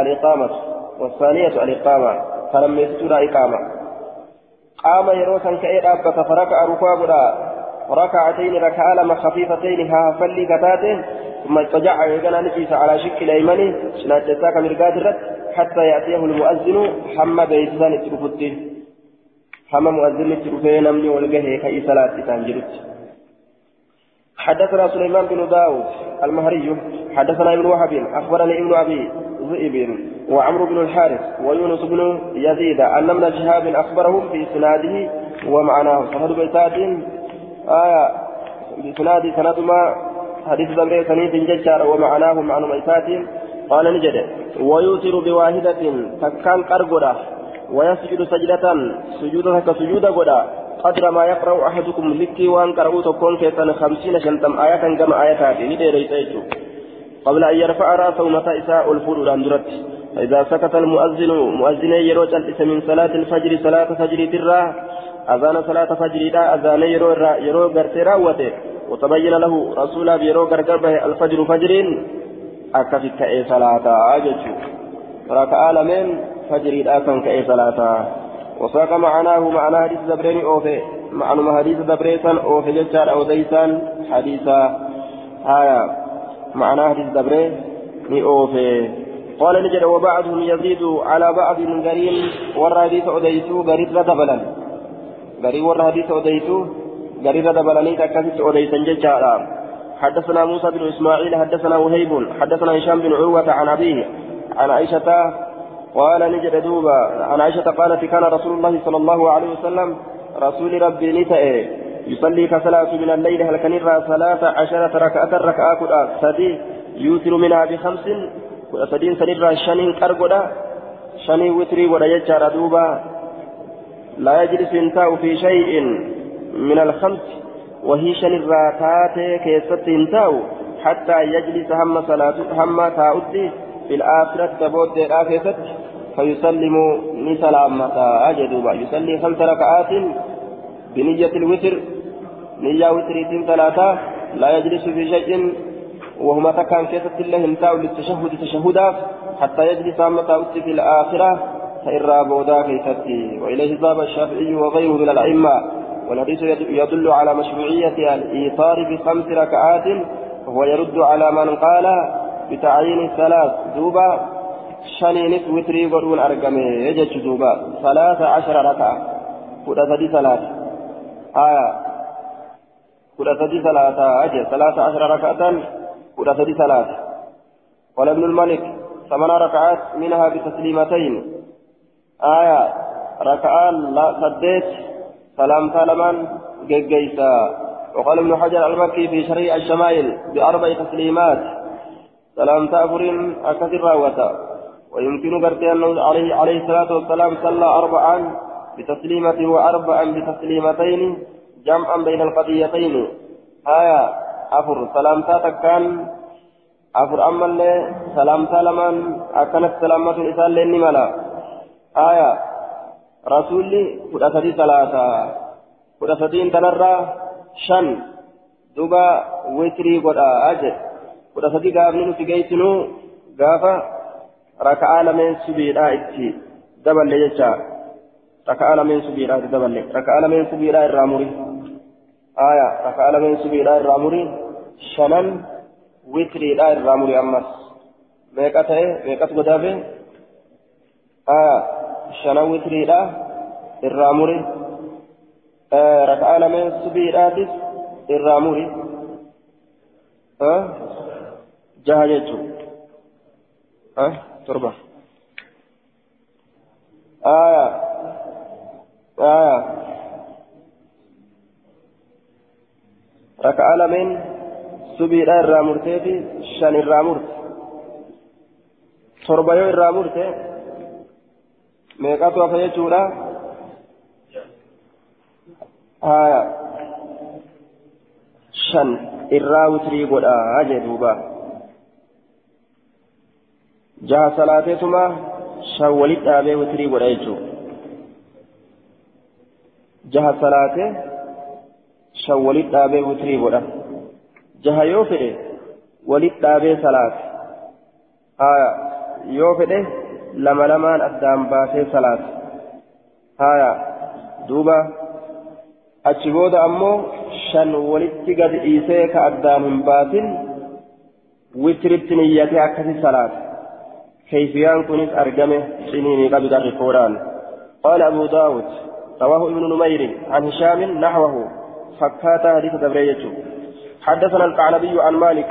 الإقامة والثانية الإقامة فلما يسدو دا إقامة قام يرو سنكئي رابة فركع ركوع ركعتين ركع لما خفيفتين ها فلي كتاتين ثم اضطجع يغنى نجيس على شكل أيمنه شناتتاك مرقات الرد حتى يأتيه المؤذن حمى بيتسان الترفته حمى مؤذن الترفين نمني والقهي كي صلاة تنجرت حدثنا سليمان بن داود المهري حدثنا ابن وهب أخبرني ابن أبي ذئب وعمرو بن الحارث ويونس بن يزيد أن ابن شهاب أخبرهم في ومعناه. سند بيتات؟ آية بإسناد سند ما حديث ذنبه سنيد ججار ومعناه معنى ميتات قال نجد ويوتر بواحدة تكان قرقرة ويسجد سجدة سجودة كسجود قدا قدر ما يقرأ أحدكم لكي وأن قرأوا تكون كيسان خمسين شنتم آية كما آيات هذه قبل أن يرفع رأسه متى إساء الفور الأندرت فإذا سكت المؤذن مؤذن يروج الإس من صلاة الفجر صلاة فجر ترى أذان صلاة فجر لا أذان يرو يرو وتبين له رسول يرو غرغر به الفجر فجر أكفك كأي صلاة أجج ركع آلمين فجر لا كان كأي صلاة. وساق معناه معنى حديث دبرين أوفي. معنى حديث دبريسان أوفي ججار أو ديسان حديثا. آية معنى حديث ni oofe قال نجد وبعضهم يزيد على بعض قرين ورى حديث أديتو قريب دبلا قريب ورى حديث أديتو قريب دبلني تكفت أديتا ججارا حدثنا موسى بن إسماعيل حدثنا وهيب حدثنا هشام بن عروة عن أبيه عن عائشة قال نجد دوبا عن عائشة قالت كان رسول الله صلى الله عليه وسلم رسول ربي نتأ يصلي كصلاة من الليل هل كان ثلاث عشرة ركعة ركعة سدي يوتر منها بخمس سدين سنرى شنين كرقدا شنين وتري ولا يجار دوبا. لا يجلس ينتاء في شيء من الخمس وهي شن الراتات كيست انتاو حتى يجلس هم صلاة هم تاؤتي في الآخرة تبود الآخرة فيسلم لسلامة أجدوبا. يصلي خمس ركعات بنية الوتر نية وتريتين ثلاثة لا يجلس في شيء وهما تكان كيسة الله انتاو للتشهد تشهدا حتى يجلس هم تاؤتي في الآخرة فإرى بودا كيستي وإليه ذهب الشافعي وغيره من الأئمة والحديث يدل على مشروعية الإيثار بخمس ركعات وهو يرد على من قال بتعيين الثلاث دوبا شنينس وتري قرون أرقمي يجج دوبا ثلاث عشر ركعة. قد ثلاث آية. قد ثلاثة أجل ثلاث عشر ركعة قد ثلاث قال ابن الملك ثمان ركعات منها بتسليمتين آية ركعان لا سديت سلام سلمان جيجيسا وقال ابن حجر المكي في شريع الشمائل بأربع تسليمات سلام تأفر أكثر راوتا ويمكن قرتي أنه عليه, عليه الصلاة والسلام صلى أربعا بتسليمة وأربعا بتسليمتين جمعا بين القضيتين آية أفر سلام تاتكان أفر أما اللي سلام سلمان أكنت سلامة الإسان لني ملا آية رسولي كل أسدي ثلاثة كل أسدين تنرى شن دوبا وتري قد أجل كل أسدي قابل نتجيتنو قافا ركعة لمن سبيلا إتي دبل ليجا ركعة لمن سبيلا دبل. ركعة لمن سبيلا الراموري. آية ركعة لمن سبيلا الراموري. شنن وتري لا الراموري أمس. ميكاته ميكات قدافه آية shana witiriidha irraa muri raka'aa lameen subiidhaatis irraa muri jaha jechuun torba aya aya raka'aa subiidha irraa murteefi shan irraa murte torba yoo irraa murte meeqatu hafa jechuudha haya shan irraa witrii godhaa jee duuba jaha salaateetuma shan walit dhaabee witrii godha jechuu witrii godha jaha yoo fedhe walit dhaabee salaate haya yoo fedhe lama lamaan addaan baasee salaate haya duuba achi booda ammoo shan walitti gad dhiisee ka addaan hin baasin witiritti niyyatee akkasi salaate كيفيان كنت أرجمه سنين قبل قال أبو داود رواه ابن نمير عن هشام نحوه. فكات حديث دبريته حدثنا القعنبي عن مالك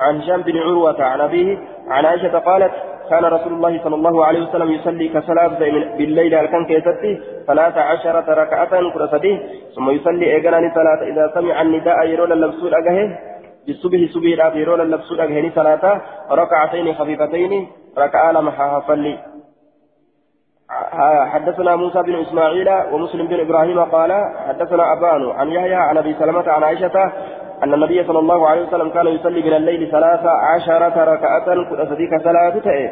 عن هشام بن عروة عن أبيه عن عائشة قالت كان رسول الله صلى الله عليه وسلم يصلي كصلاة بالليل كان كيستي ثلاث عشرة ركعة كرسدي ثم يصلي إيقاناني صلاة إذا سمع النداء يرون اللبسون أجهه. بالصبح صبح يرون اللبسون أجهني صلاة ركعتين خفيفتين. ركعة لما حافلي حدثنا موسى بن إسماعيل ومسلم بن إبراهيم قال حدثنا أبان عن يحيى عن أبي سلمة عن عائشة أن النبي صلى الله عليه وسلم كان يصلي من الليل ثلاث عشرة ركعة كأسديك صلاة تأي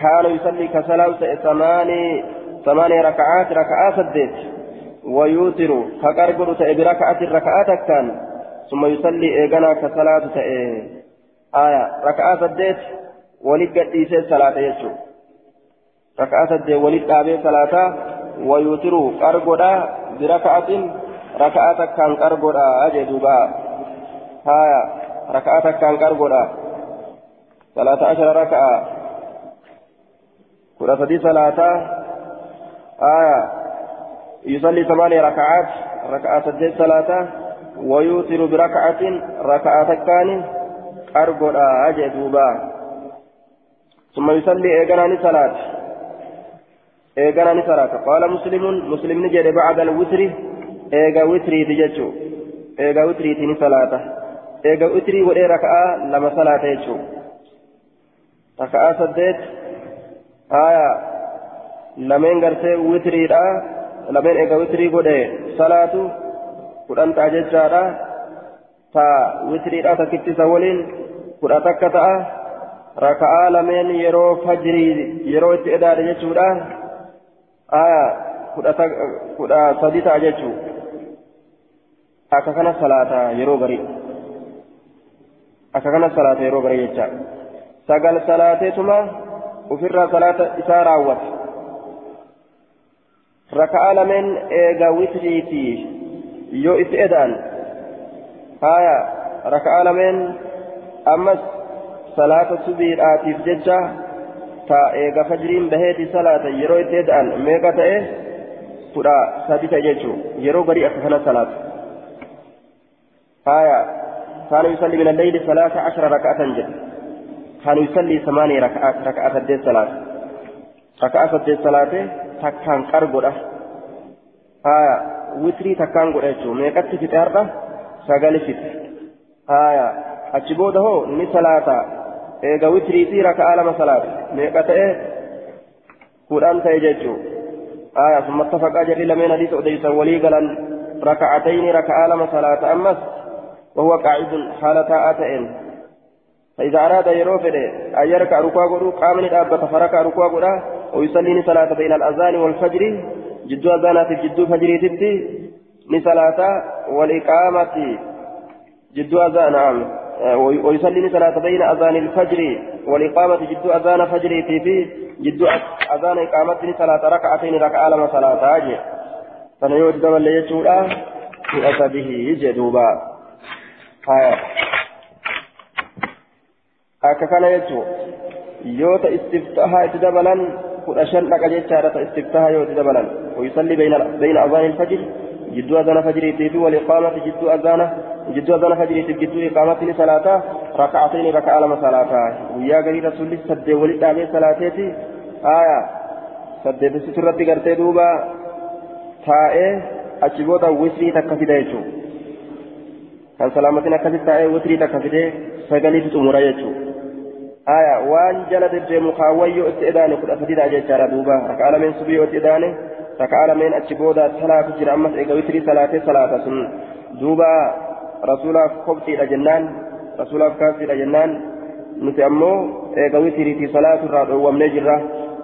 كان يصلي كصلاة ثماني ثماني ركعات ركعات سديت ويوتر كقرقر تأي بركعة الركعات كان ثم يصلي إيقنا تأي آية ركعات سديت ولد قديسة صلاة يجو. ركعات سديت ولد قابل صلاة ويوتر قرقر بركعة ركعات كان قرقر أجدوبا هايا ركعتك كان قرقرا ثلاثة عشر ركعة. كل فدي صلاة آية يصلي ثمانية ركعات ركعة سدس صلاة ويوتر بركعة ركعة كان قرقرا أجدوبا ثم يصلي إيقاناني eegana ni salaata qaala muslimun muslimni jedhe bacdal witri eega witriiti jechuu. Eega witriiti ni salaata. Eega witrii wodhee raka'aa lama salaata jechuu. Raka'aa saddeet haya lameen gartee witriidha. Lameen eega witrii godhe salaatu kudhan ta'a jechaadha. Ta witriidha takkittisa waliin kudha takka ta'a raka'aa lameen yeroo fajrii yeroo itti edaadhe jechuudha. Aya kudha sadi ta'a jechuu akka kana salaata yeroo garii akka kana salaata yeroo garii jecha sagal salaateetuma ofirraa salaata isaa raawwata raka'aa lameen eega witiriitii yoo itti edaan haya raka'aa lameen ammas salaata subiidhaatiif jecha ta eega fajriin baheeti salaata yeroo itti eda'an meeqa ta'e kudha sadi ta'e jechuu yeroo garii akka kana salaata haya كان يصلي من الليل ثلاث عشر ركعة جد كان يصلي ثمانية ركعات ركعة الدين صلاة ركعة الدين صلاة تكان takkaan godha jechuun meeqatti fixe har'a sagali fixe haya achi booda hoo ni salaata eega witriitii raka'aa lama salaata meeqa ta'e kudhan ta'e jechuun haya summa tafaqaa jedhi lameen hadiisa odeysan walii galan raka'atayni raka'aa lama salaata ammas وهو قاعد حالة آتئن فإذا أراد يروفد أن يركع ركوع قدو قام ندابة فركع ركوع قدو ويصلي صلاة بين الأذان والفجر جدو أذانات جدو فجري تبدي نصلاة والإقامة جدو أذان نعم ويصلي صلاة بين أذان الفجر والإقامة جدو أذان فجر تبي جدو أذان إقامة صلاة ركعتين ركعة لما صلاة أجي. فنيوت دم اللي يجول في أسبه جدوبا هاي أككنا يجو يوتا استفتاها اتدبلا kudha shan dhaqa jechaadha ta istiftaha yoo itti dabalan ويصلي بين بين أذان الفجر جدو أذان فجر في والإقامة جدو أذان جدو أذان فجر في جدو إقامة صلاة ركعتين ركعة لما صلاة ويا غير رسول سد ولد عليه صلاتي آية. سد بسترة قرتي دوبا. تائه أجبوتا وسري تكفيدا يجو كان سلامتنا كفيد تائه وسري تكفيدا سجلي تمورا يجو. آية. وان جلد الجيم خاوي اتئدان كل أفديد أجيشارا دوبا. ركع من سبي اتئدان ركع من أتشبودا ثلاثة جرى أمس إيقا وتري ثلاثة ثلاثة سن. دوبا رسولا خبتي لجنان رسولا كافي لجنان نتي أمو إيقا وتري في صلاة الرابع ومن جرة.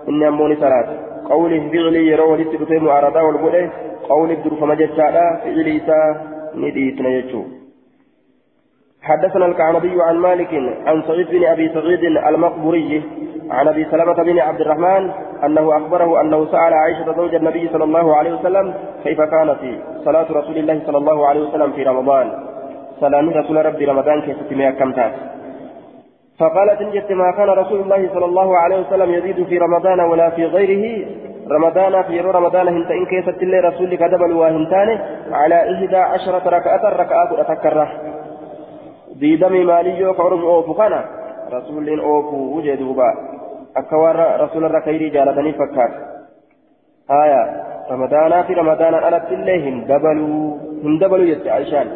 إني أموني صلاة قولي فعلي يروه لتبتي معارضة والبولي قولي بدر فمجتشارا فعلي إسا نديتنا يجو. حدثنا الكعنبي عن مالك عن سعيد بن أبي سعيد المقبوري عن أبي سلمة بن عبد الرحمن أنه أخبره أنه سأل عائشة زوج النبي صلى الله عليه وسلم كيف كانت صلاة رسول الله صلى الله عليه وسلم في رمضان. سلام رسول ربي رمضان كيف تسميها كم تاس. فقالت إن ما كان رسول الله صلى الله عليه وسلم يزيد في رمضان ولا في غيره. رمضان في رمضان هنت إن كيست الله رسول كذب الواهنتان على إحدى عشرة ركعة ركعات أتكره diidamii maaliyyoo ka ormi oofu kana rasuulliin oofuu jee duuba akka warra rasuularra kayrii jaalatanii fakkaata haya ramadaanaa fi ramadaanaan alatti illee hin dabaluu hin dabaluu jette aishaan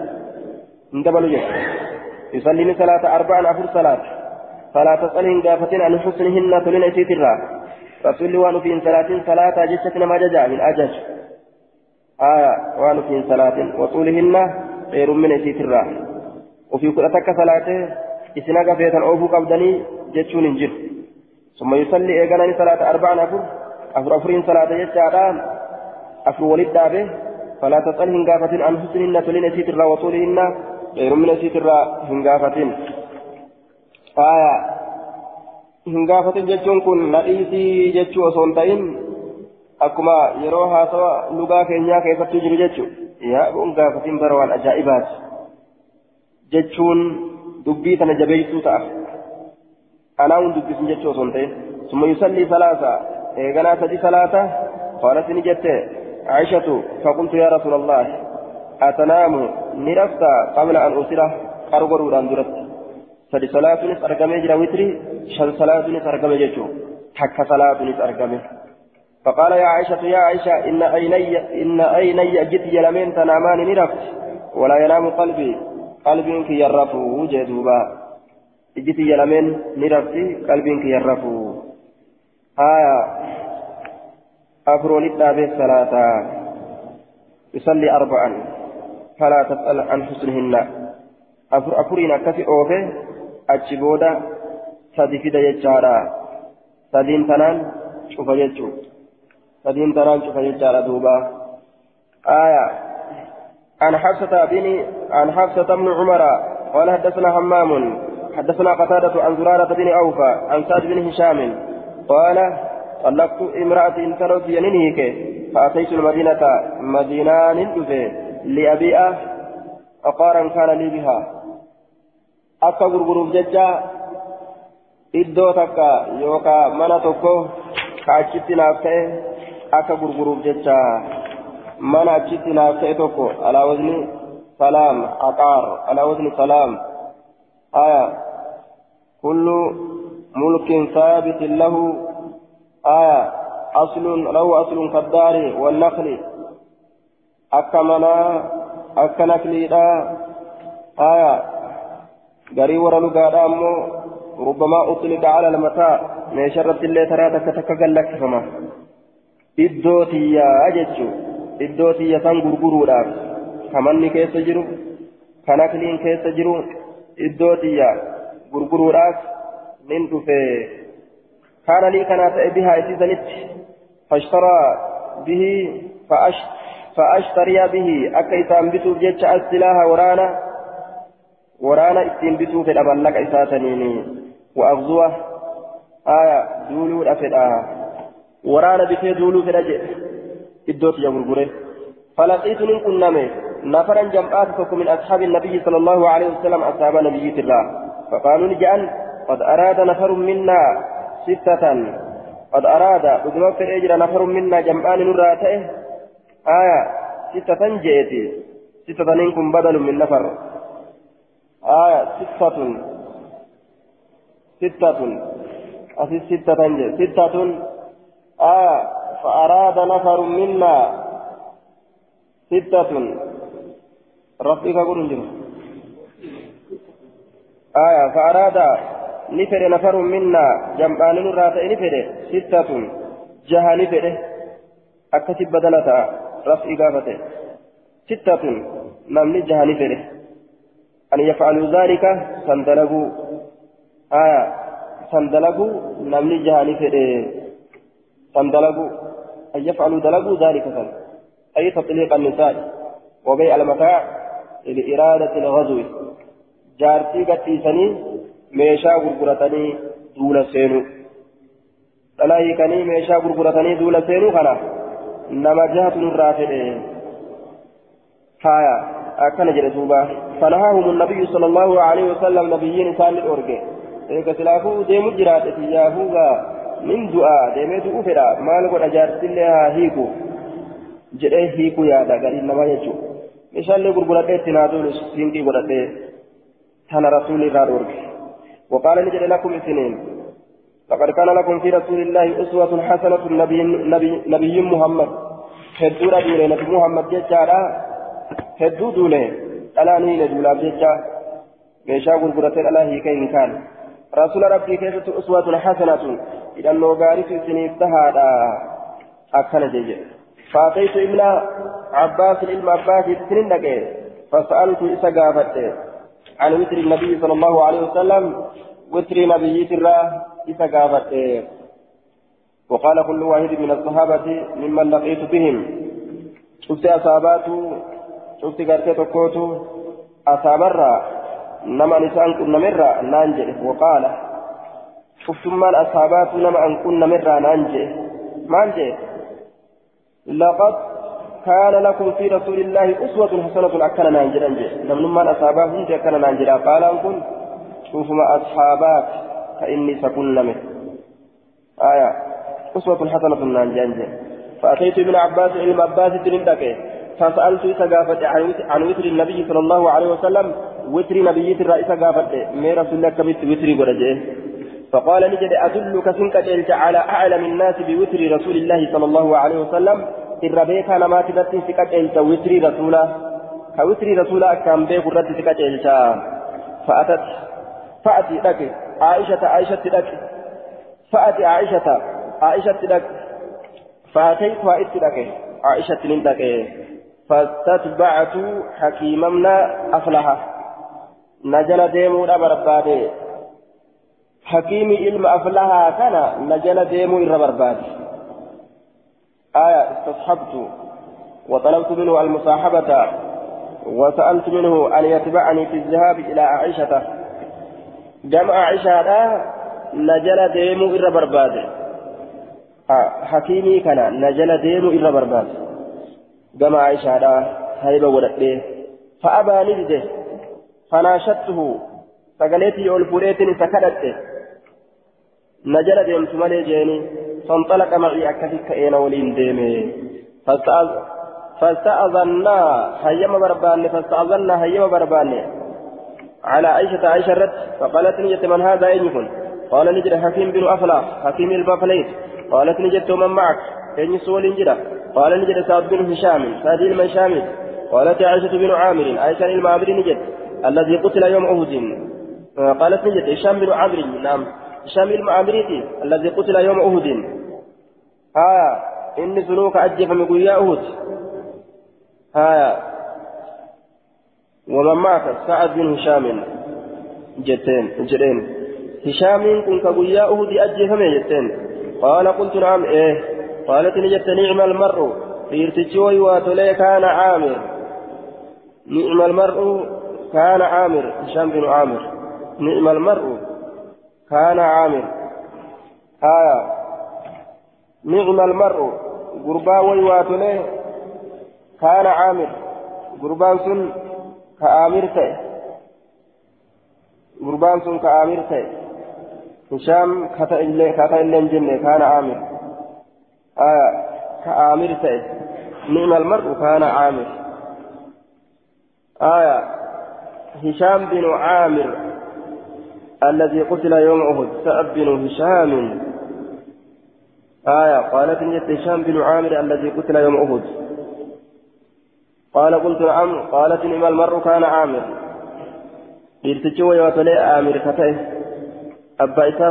hin dabaluu jette yusallini salaata arba'an afur salaata فلا تسأل إن قافتين عن حسنهن تلين إسيت الرا رسول وان في صلاة صلاة جشتنا ما جزاء من أجج آية وان في صلاة وطولهن غير وفي كل تك صلاته إسنا قفيتا أوفو قبدني جتشون انجر ثم يصلي إيقانني صلاة أربعة أفر أفر أفرين صلاة جتشاران أفر ولد دابه فلا تسأل هنقافة عن حسنهن تلين أسيت الرا وطولهن غير من أسيت الرا هنقافة آية هنقافة جتشون كن نئيسي جتشو أصون تئن أكما يروها سوا لغا كينيا كيف تجري جتشو يا هنقافة بروان أجائبات jechuun dubbii tana jabeessuu ta'a anaa hun dubbisin jechuu osoo hin ta'in. Summa yusallii salaasa. Eeganaa sadi salaata. Qaalat ni jette. عائشة فقلت يا رسول الله أتنام نرفت قبل أن أسره قرقر أن درت سدي صلاة نس أرقمي جرا وتري شن صلاة نس أرقمي جيتشو حك صلاة نس أرقمي فقال يا عائشة يا عائشة إن عيني إن عيني جت يلمين تنامان نرفت ولا ينام قلبي jee duuba ijji tiyya lameen ni rafti qalbiin kiyya rafuu haya afroonit dhaabee salaataa yusalli arba'an فلا تسأل عن حسنهن أفر أفرين أكفي أوفي أتشبودا سدفد يجارا سدين تنان شوف يجو سدين تنان شوف يجارا دوبا آية عن حفصة بن عن حفصة بن عمر قال حدثنا همام حدثنا قتادة عن زرارة بن أوفى عن سعد بن هشام قال طلقت امرأة تلوت ينينيك فأتيت المدينة مدينة ندفه لأبيئة أقارا كان لي بها. أكا غرغروف ججا iddoo takka yookaan mana tokko ka achitti naaf ta'e alaa wazni salaam aqaar alaa wazni salaam aya kullu mulkin saabitin lahu aya aslun lahu aslun kaddaari wannakli akka manaa akka nakliidha aya garii warra lugaadha ammoo ربما أطلق على المتاع من شرة اللي ترى تك تك قلك فما إدوتي يا أجتشو إدوتي يا سان غرغرو داف كمان كيس جرو كناكلين كيس جرو إدوتي يا غرغرو داف من في كان لي كانت بها إتزنت فاشترى به فأش فأشتري به أكيسان بتو جتش السلاح ورانا ورانا اتين بتو في الأبلك إساتنيني وأغزوه آية دولو الأفدا ورانا بكي دولو في الأجل إدوت يا غرغره فلقيت من كنمي نفرا جمعات من أصحاب النبي صلى الله عليه وسلم أصحاب نبي الله فقالوا لجأن قد أراد نفر منا ستة قد أراد في الأجر نفر منا جمعان نراته آية ستة جئتي ستة منكم بدل من نفر آية ستة ستة أسي ستة ستة آية فأراد نفر منا ستة. رفيق قرنجر آية فأراد نفر نفر منا جمعان نرات نفر ستة. جها نفر أكتب بدلتا رفيق قافته ستة. نمني جها نفر أن يفعلوا ذلك سندلقوا. آية سندلقوا نمني جهاني فئه سندلقوا. أن يفعلوا دلقوا ذلك سن أي تطليق النساء. وبيع المتاع لإرادة الغزو. جارتي قتيسني ميشا غرغرتني دول سينو. دلاهي كني ميشا غرغرتني دول سينو خنا. نما جهة الرافئه فايا أكن جلسوبا فنهاهم النبي صلى الله عليه وسلم نبيين سال الأورجي إذا سلافو ديمو جرات تجاهوغا من دعاء ديمو دعو فدا مال قد أجارت الله هيكو جده هيكو يا دا غري نما يجو مشان لي غرغرة تنادول سينكي غرغرة تنا رسول الله أورجي وقال نجد لكم اثنين لقد كان لكم في رسول الله أسوة حسنة نبي, نبي, نبي محمد هدورة دولة نبي محمد جاء hedduu duule dhalaan hiile duulaaf jecha meeshaa gurguratee dhalaa hiika hin kaan rasuula rabbii keessatti uswatun hasanatun hidhannoo gaariitu isiniif tahaadha akkana jeje faataytu ibna abbaasin ilma abbaasiif isinin dhaqe fasa'altu isa gaafadhe عن وتر النبي صلى الله عليه وسلم وتر نبي ترى إذا قافته وقال كل واحد من الصحابة ممن لقيت بهم شفت أصاباته شفت قرتي تكوتو أصابرا نما نسان كن مرة نانجل وقال شفت ما الأصابات نما أن كن مرة نانجل مانجل لقد كان لكم في رسول الله أسوة حسنة أكن نانجل أنجل لمن ما الأصابات هنت أكن نانجل قال أنكم شوف ما أصحابات فإني سكن نمت آية أسوة حسنة نانجل فأتيت ابن عباس علم عباس ترندك فسألت إذا قافت عن وتر النبي صلى الله عليه وسلم وتر نبي الرئيس قافت. من رسول الله كبت وتر قرجه. فقال نجد أدلك سنك جلت على أعلم الناس بوتر رسول الله صلى الله عليه وسلم؟ الربيك أنا ما تدت سكت جلت وتر رسوله. كوتر رسوله كان بيك رد سكت جلت. فأتت. فأتي لك. عائشة عائشة لك. فأتي عائشة. عائشة لك. فأتيتها إت لك. عائشة لك. فاستتبعت حكيمنا أفلح نجل ديمو بربادي حكيم علم أفلها كان نجل ديمو بربادي آية استصحبت وطلبت منه المصاحبة وسألت منه أن يتبعني في الذهاب إلى عائشة. جمع عائشة نجل ديمو بربادي حكيمي كان نجل ديمو بربادي جمع عائشة هيبة ولده فأبى نجده فناشدته سقليتي أولفوريتني سكدته نجل ديمت مالي جيني فانطلق معي أكثك أين ولين ديمي فاستأذنا هيما برباني فاستأذنا هيما برباني على عائشة عائشة رد فقالت نجت من هذا أين قال نجد حكيم بن أفلاح حكيم البافليت قالت نجد من معك أين سول جدا قال نجد سعد بن هشام سعد بن هشام قالت عائشة بن عامر عائشة المعبر نجد الذي قتل يوم أهد قالت نجد هشام بن عامر نعم هشام المعامريتي الذي قتل يوم أهد ها إني سلوك أجف من قويا أهد ها ومن معك؟ سعد بن هشام. جتين جرين هشام كن كقويا أهد أجف من جتين قال قلت نعم إيه. قالت نجت نعم المرء. في ارتجوي واتولي كان عامر. نعم المرء كان عامر. هشام بن عامر. نعم المرء كان عامر. آية. نعم المرء. قربا ويواتله كان عامر. قربان سن كآمر تي قربان سن كآمر تي هشام كتا إلي كتا إلي كان عامر. آية كآمر تي نعم المرء كان عامر. آية هشام بن عامر الذي قتل يوم أهد سأب بن هشام. آية قالت نجت هشام بن عامر الذي قتل يوم أهد قال قلت نعم. قالت نعم المرء كان عامر. إرتجوا يوتلي عامر فتاه أبا إسا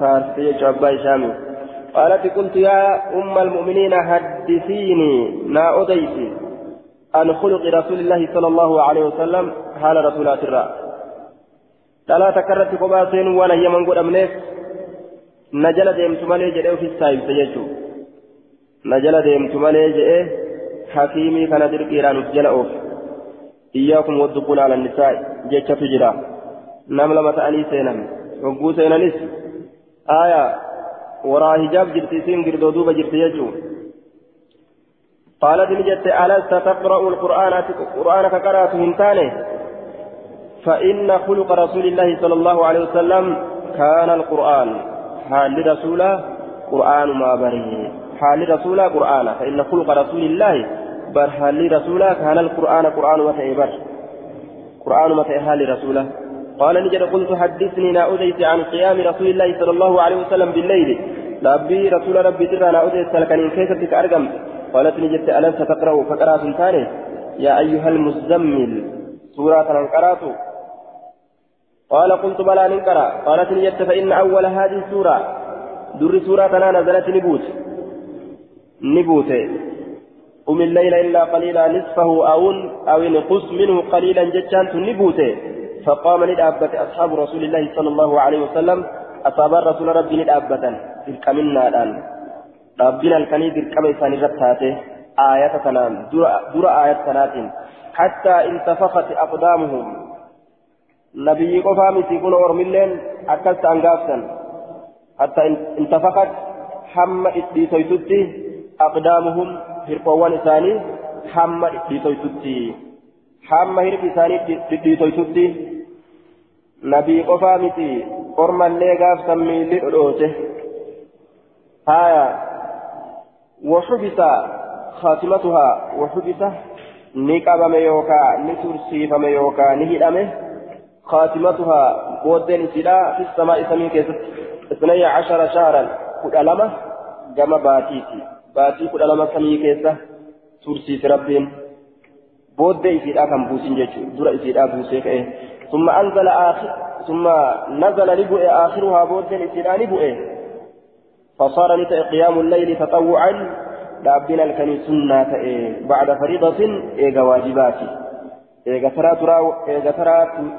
فارس أبا هشام قالت قلت يا أم المؤمنين حدثيني نا أديتي عن خلق رسول الله صلى الله عليه وسلم حال irratti kophaa seenuu waan hayyaman godhamneef na jala deemtu malee jedhee ofis taayibse jechuudha na jala deemtu malee jedhee hakiimii kana dirqiidhaan uf jala oofe iyyaakum wadduquun ala nisaa jechatu jira nam lama ta'anii seenan hogguu seenanis aayaa jirti isiin girdoo duuba jirti jechuudha قالت نجت ألست تقرأ القرآن قرآن كقرأت هنتانه فإن خلق رسول الله صلى الله عليه وسلم كان القرآن. حال رسوله قرآن ما بريه حال رسوله قرآن. فإن خلق رسول الله بر. حال رسوله كان القرآن قرآن وتعبر. قرآن متى حال رسوله قال نجد قلت حدثني لا أديت عن قيام رسول الله صلى الله عليه وسلم بالليل. ربي رسول ربي ترى لا أديت سلكني كيف أرقم؟ قالت نجد ألست تقرأ فقرأت ثاني يا أيها المزمل سورة قرأت قال قلت بلى ننكر قالت نجت فإن أول هذه السورة در سورة أنا نزلت نبوت. نبوت. قم الليل إلا قليلا نصفه أو أو انقص منه قليلا جتان نبوت. فقام لدابة أصحاب رسول الله صلى الله عليه وسلم أصاب الرسول ربي لدابة تلك منا الآن. ربنا الكني تلك ميسان رتاته آية تنام در آية تنات حتى انتفخت أقدامهم. نبي قفا متي كن أورملين أكلت أنقافتا حتى انتفخت حم إديتويتوتي أقدامهم هرقوان ثاني حم إديتويتوتي. حم هرق ثاني إديتويتوتي. قفا متي أورما اللي قاف سمي للأوته هايا وحبس خاتمتها وحبس نقبم يوكا نترسيفم يوكا نهدمه خاتمتها بودين سلا في السماء سمين كيست اثني عشر شهرا كل ألمة جمع باتيتي باتي كل ألمة سمين كيسة ترسي ربين بودين سلا كم بوسين جيتشو درا سلا بوسيك إيه ثم أنزل آخر ثم نزل لبؤ آخرها بودين سلا لبؤ فصار لتأ قيام الليل تطوعا dhaabbiin halkanii sunnaa ta'e bacda fariidatin eega waajibaati eega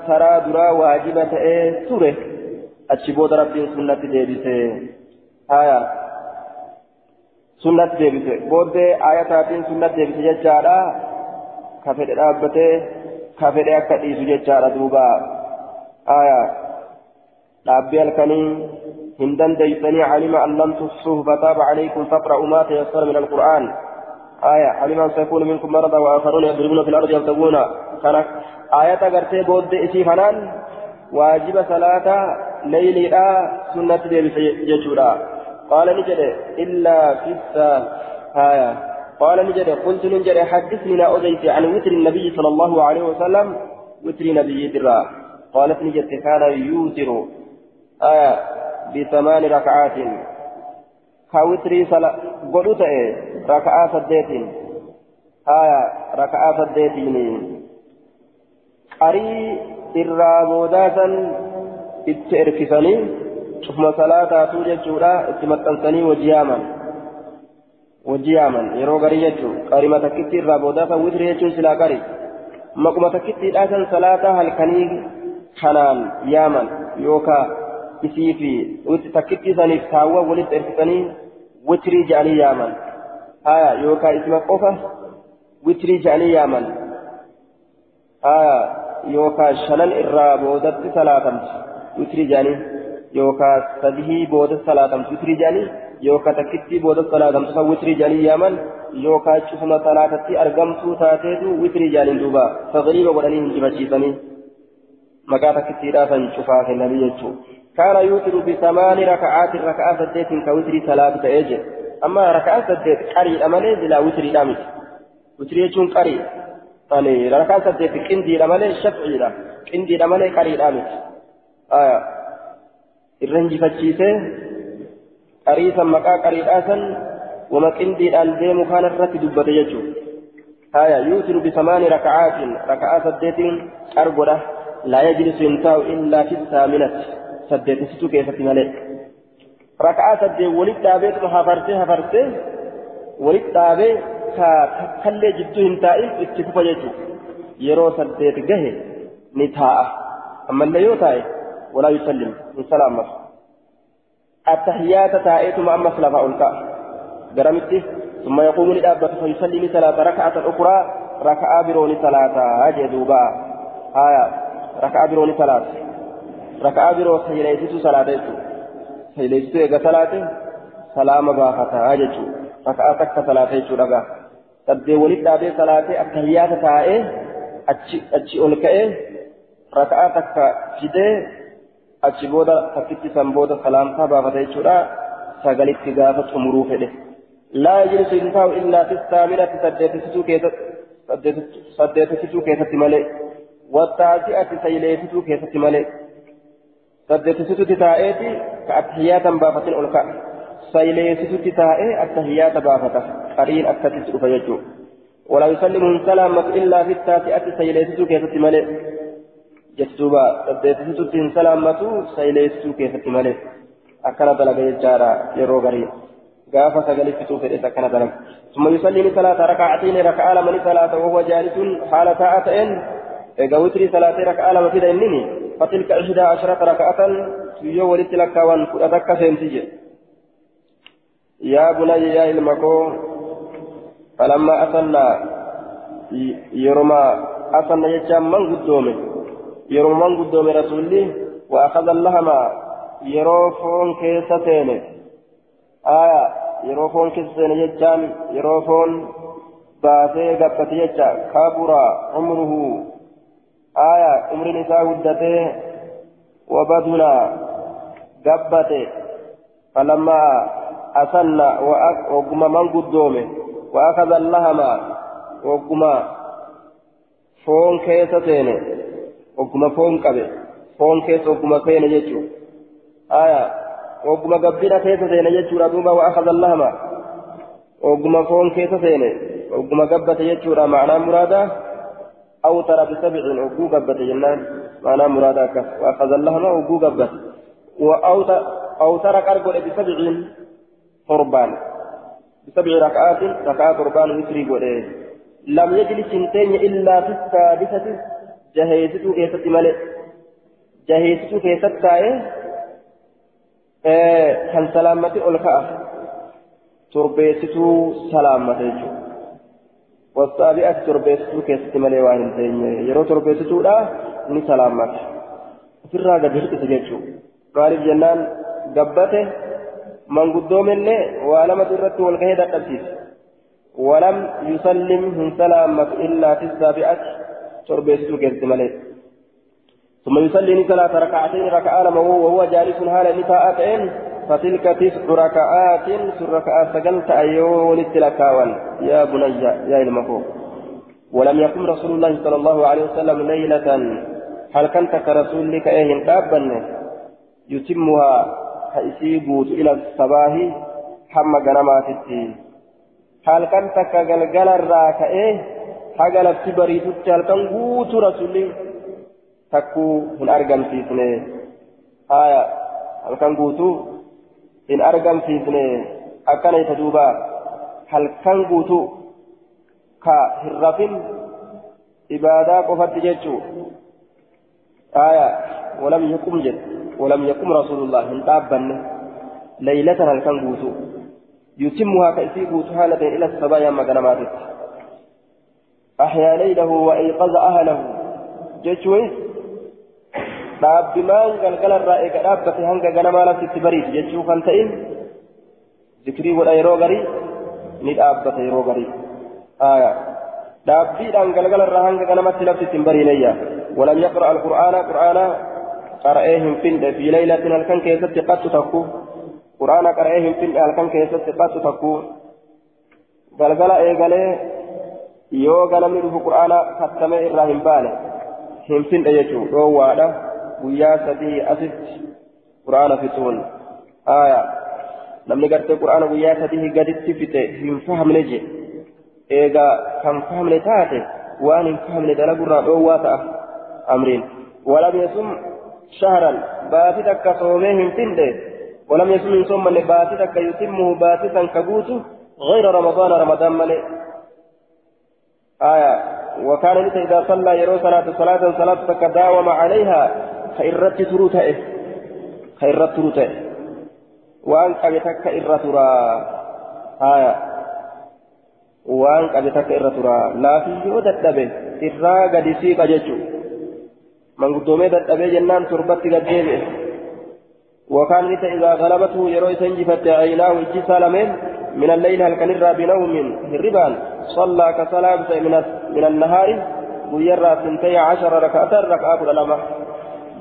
taraa duraa waajiba ta'ee ture achi booda rabbiin sunnatti deebise haya sunnatti deebise booddee ayataatiin sunnatti deebise jechaadha ka fedhe dhaabbatee ka fedhe akka dhiisu jechaadha duuba. Haya dhaabbii halkanii إن دنديتني علم أن لم تحصوه فتاب عليكم فاقرأوا ما تيسر من القرآن آية علم أن سيكون منكم مرضى وآخرون يضربون في الأرض يبتغون كان آية قرتي بود إسي فنان واجب صلاة ليل لا سنة ججورا قال نجد إلا في آية قال نجد قلت نجد حدثني لا أديت عن وتر النبي صلى الله عليه وسلم وتر نبي درا. قالت نجد كان يوتر. آية بثمان ركعات. كاوتري صلاة قلت إيه ركعة سديت آية ركعة سديتين قري الرابوداتا اتئركسني ثم صلاة توجد جورا اتمتنسني وجياما. وجياما يرو غري يجو قريمة تكتي الرابوداتا وتري يجو سلا قري مقمة تكتي الآسن صلاة هل كني حنان ياما يوكا isii fi takkitti saniif kaawwa walitti erkisanii witrii jedhanii yaaman haya yookaan isima qofa witrii jedhanii yaaman haya yookaan shanan irraa boodatti salaatamtu witrii jedhanii yookaan sadihii booda salaatamtu witrii jedhanii yookaan takkitti booda salaatamtu san witrii jedhanii yaaman yookaan cufuma salaatatti argamtuu taateetu witrii jedhanii duuba sagriiba godhanii hin jibachiisanii maqaa takkittiidhaa san cufaa kennanii jechuudha. كان يوتر بثمان ركعات ركعة سديت كوتر ثلاثة تأجل أما ركعة سديت قري أمالي بلا وتر دامج وتر يجون قري يعني ركعة سديت كندي أمالي شفعي لا كندي أمالي قري دامج آية qariisa maqaa qariidhaasan wama qindiidhaan deemu kana irratti dubbate jechuudha. Haya yuutiru bisamaani raka'aatiin raka'aa saddeetiin argodha laa yajlisu hin taa'u illaa fi saaminatti saddeetisitu keessatti malee. Raka'aa saddeet walitti dhaabeetuma hafarsee hafarsee walitti dhaabee ka takkallee jidduu hin taa'in itti fufa jechuudha. Yeroo saddeet gahe ni taa'a. Ammallee yoo taa'e walaa yusallim hin salaammatu taa'eetuma ammas lafa ol ka'a garamitti ثم يقوم لأبة فيسلم ثلاث ركعة أخرى ركعة برون ثلاثة. جدوبا آية. ركعة برون ثلاثة. ركعة برو سيليسيتو صلاة سيليسيتو إيغا صلاة سلام باختا هاجتو ركعة صلاة يجو رقا تبدي ولد دابي صلاة التهيات تائه أتشي أولكئه ركعة تكا فيدي بودا تكتي سنبودا سلام تابا يجو رقا سغلت تغافة أمرو فده لا يجلس ينتهي إلا في الثامنة سديتسيتو كيست سديتسيتو كيست ملئ والتاسعة سيليسيتو كيست ملئ saddeetisitu taa'eeti ka attahiyyaatan baafatin ol ka'a. Sayleesitutti taa'ee attahiyyaata baafata. Qariin akkasitti dhufa jechuudha. ولا يسلم سلامة إلا في التاسعة سيليسيتو كيف تملئ جتوبا سديتسيتو سلامة سيليسيتو كيف تملئ أكنا دلق يجارا يرو غريب غافة سقلفتو في أكنا دلق ثم يسلم ثلاث ركعتين ركعة لمن ثلاثة وهو جالس حال ساعتين إذا وتري ثلاث ركعة لما في دينني فتلك إحدى عشرة ركعة يو ولدت لك وان أتك سنتج يا بني يا المكو فلما أصلى يرمى أصلى يجام من قدومه يرمى من قدومه رسولي وأخذ اللهما يروفون كيستين آية يروفون كيستين يجام يروفون baasee gabbate jecha kabura umruhu aya umriin isaa guddatee wabaduna gabbate falammaa asanna wagguma man guddoome waakaza lahama wagguma foon keessa wagguma foon qabe. Foon keessa wagguma seene jechuu aya wagguma gabbina keessa seene jechuudha duuba waakaza lahama wagguma foon keessa seene وقم قبت يجورا معنى مرادا أوتر بسبع وقو قبت جنان معنى مرادا كف وأخذ اللهم وقو قبت وأوتر أوتر قرقل بسبع قربان بسبع ركعات ركعات قربان وتري قولي لم يجلس سنتين إلا في السادسة جهيزته كيست ملئ جهيزته كيست تايه kan salaamati ol ka'a turbeessituu salaamata jechuudha wasaabi'ati turbeessituu keessatti malee waan hin teenye yeroo turbeessituudha ni salaamata ofirraa gadi hir'ise jechuudha maaliif jennaan gabbate manguddoomellee waa lamatu irratti wal gahee dadhabsiise ولم يسلم من سلامة إلا في السابعة تربيته كيست ملئ ثم يصلي صلاة ركعتين ركعة لما وهو جالس هالا نساءتين فتلك تسع ركعات سر ركعات سجلت أيون التلكاوان يا بني يا المفوق. ولم يقم رسول الله صلى الله عليه وسلم ليلة. هل كنت كرسول لك إيه يتمها حيسيبوت إلى الصباح حم جنمات هل كنت كجلجل الراكئه حقل في بريد هل كان رسولي takkuu hin argamsiisne haya halkan guutuu hin argamsiisne akkana isa duuba halkan guutuu ka hin rafin ibaadaa qofatti jechuu haya walam yaqum jedhe walam yaqum rasulullah hin dhaabbanne laylatan halkan guutuu يتمها كأسي قوتها لدين إلى الصبايا مغنماتك أحيا ليله وأيقظ أهله جيشوي dhaabbimaan galgala irraa eega dhaabbate hanga ganamaa laftitti bariiti jechuu kan ta'in zikrii godha yeroo garii ni dhaabbata yeroo garii dhaabbiidhaan galgala irraa hanga ganamatti laftitti hin bariinayya ولم يقرأ القرآن قرآن قرأيهم فين في ليلة هلكن كيست قد تكو قرآن قرأيهم فين هلكن كيست قد تكو قلقل إيقالي يو قلمي قرآن ختمي إراهيم بالي هم فين أيجو رووادا guyyaa sadii asitti quraana fixuun aya namni gartee quraana guyyaa sadii gaditti fixe hin fahamne je eega kan fahamne taate waan hin fahamne dalagurraa dhoowwaa ta'a amriin walam yasum shahran baati takka soomee hin finde ولم يصم من صوم من باتتك يتمه باتتا كبوت غير رمضان رمضان ملئ آية وكان إذا صلى يرو صلاة صلاة صلاة تكداوم عليها خيرت تروته. خيرت تروته. وأن قبتك إر ترى. آية. وأن قبتك إر ترى. لا في يود الدبه إرى قد سيق ججو. من قدومي الدبه جنان تربت قد جيبه. وكان إذا غلبته يروي سنجفت عيناه اجسال من من الليل هل كان بنوم هربان. صلى كصلاة من النهار ويرى سنتي عشر ركعة ركعة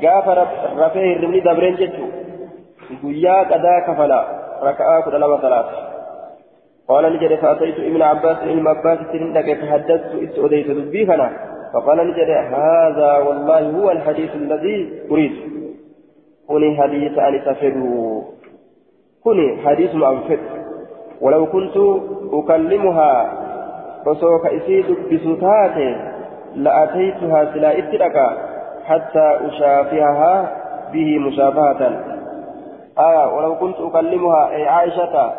gaafa rafee hirribni dabreen jechuun guyyaa qadaa kafala raka'aa kudha lama salaata قال نجد فأتيت ابن عباس ابن عباس تندك فحدثت إت أديت دبي فقال نجد هذا والله هو الحديث الذي أريد. كوني حديث أن سفروا كوني حديث أنفق ولو كنت أكلمها فسوف إسيد بسوتات لأتيتها سلا إتلقى حتى أشافهها به مشافهة آية ولو كنت أكلمها أي عائشة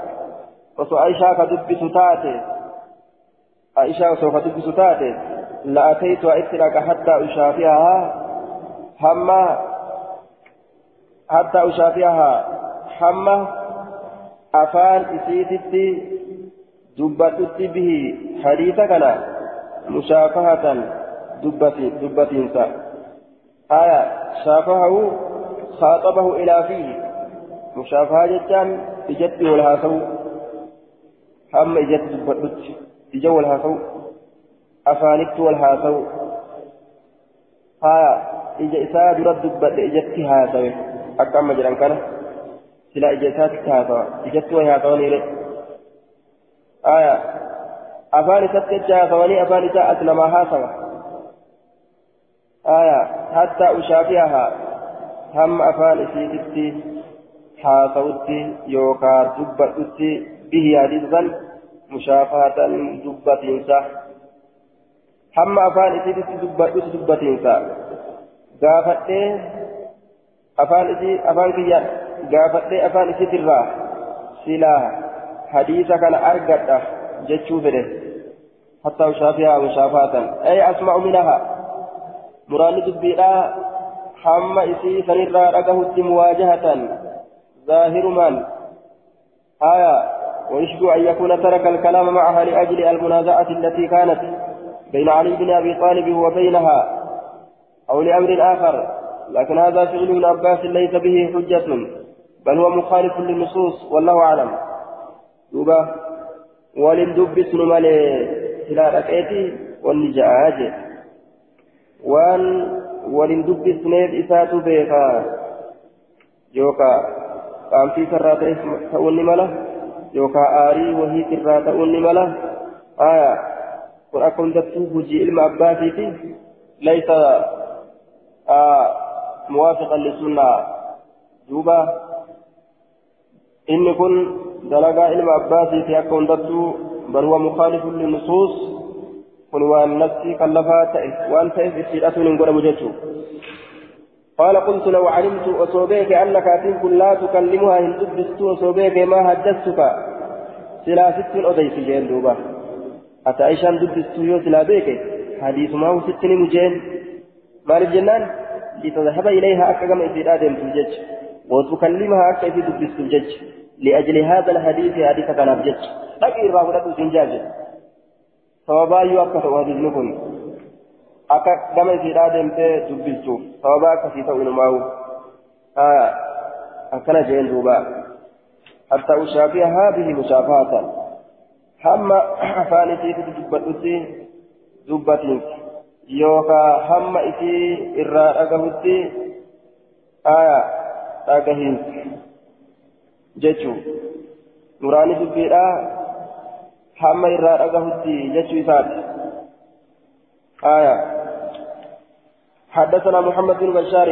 وسو عائشة كدب ستاتي عائشة سوف تدب ستاتي لأتيت إتلك حتى أشافهها هما حتى أشافهها هما أفان إسيتتي دبتت به حديثك مشافهة دبتي دبتينسا آية شافهه خاطبه إلى فيه مشافهة جتان إجت والهاسو هم إجت دبتت إجا والهاسو أفانكت والهاسو آية إجا إساء درد دبت إجت هاسو أكام مجران كان سلا إجتات هاسو إجت وهاسو نيري آية أفاني ستجا ثواني أفاني ساءت لما هاسوا آية حتى أشافيها هم أفان إسيتي حاصوتي يوكا دبتي به حديثا مشافهة دبتينسا هم أفان إسيتي دبتي دبتينسا قافتي أفان إسي أفان قافتي أفان إسيتي الراه سلاها حديث كان أرقد جتشو فده حتى أشافيها مشافاة أي أسمع منها مراني دبيرا حما إسي سنرى رقه مواجهة ظاهر من آية ويشبه أن يكون ترك الكلام معها لأجل المنازعة التي كانت بين علي بن أبي طالب وبينها أو لأمر آخر لكن هذا فعل ابن عباس ليس به حجة بل هو مخالف للنصوص والله أعلم. دوبا ولن دبس نمالي سلا ركعتي والنجاج وان ولن دبس نيف إساتو بيكا يوكا قام في سرات تؤني ملا. يوكا آري وهي سرات تؤني ملا. آية kun akkuma dattuu hojii ilma abbaatiiti laysa muwaafiqan lisunnaa duuba inni kun dalagaa ilma abbaatiiti akka hundattuu bal huwa mukaalifun linusuus kun waan nafsi kallafaa ta'e waan ta'eef itti hidhatuun hin godhamu jechuu قال قلت لو علمت أصوبيك أنك أتيك لا تكلمها إن تبست أصوبيك ما حدثتك سلاسة الأديس جين دوبا ati aishaan dubbistu yoo silaa beeke hadiisumaa sitti ni mujeen maaliif jennaan ilayha akka gama isiidhaa deemtuuf jecha وتكلمها في دبست الجج لأجل هذا الحديث حديث كان بجج لكن يوكا وحديث نكون أكا كما في رادم دبست سوابا أكا في تؤمن معه آه أكنا جين دوبا. حتى أشافي هذه مشافهة hamma afaan isiitti dubbadhutti yookaan hamma isii irraa dhagahutti aya dhagahiinsi jechuun muraani dubbiidha hamma irraa dhagahutti jechuu isaati aya حدثنا محمد بن بشار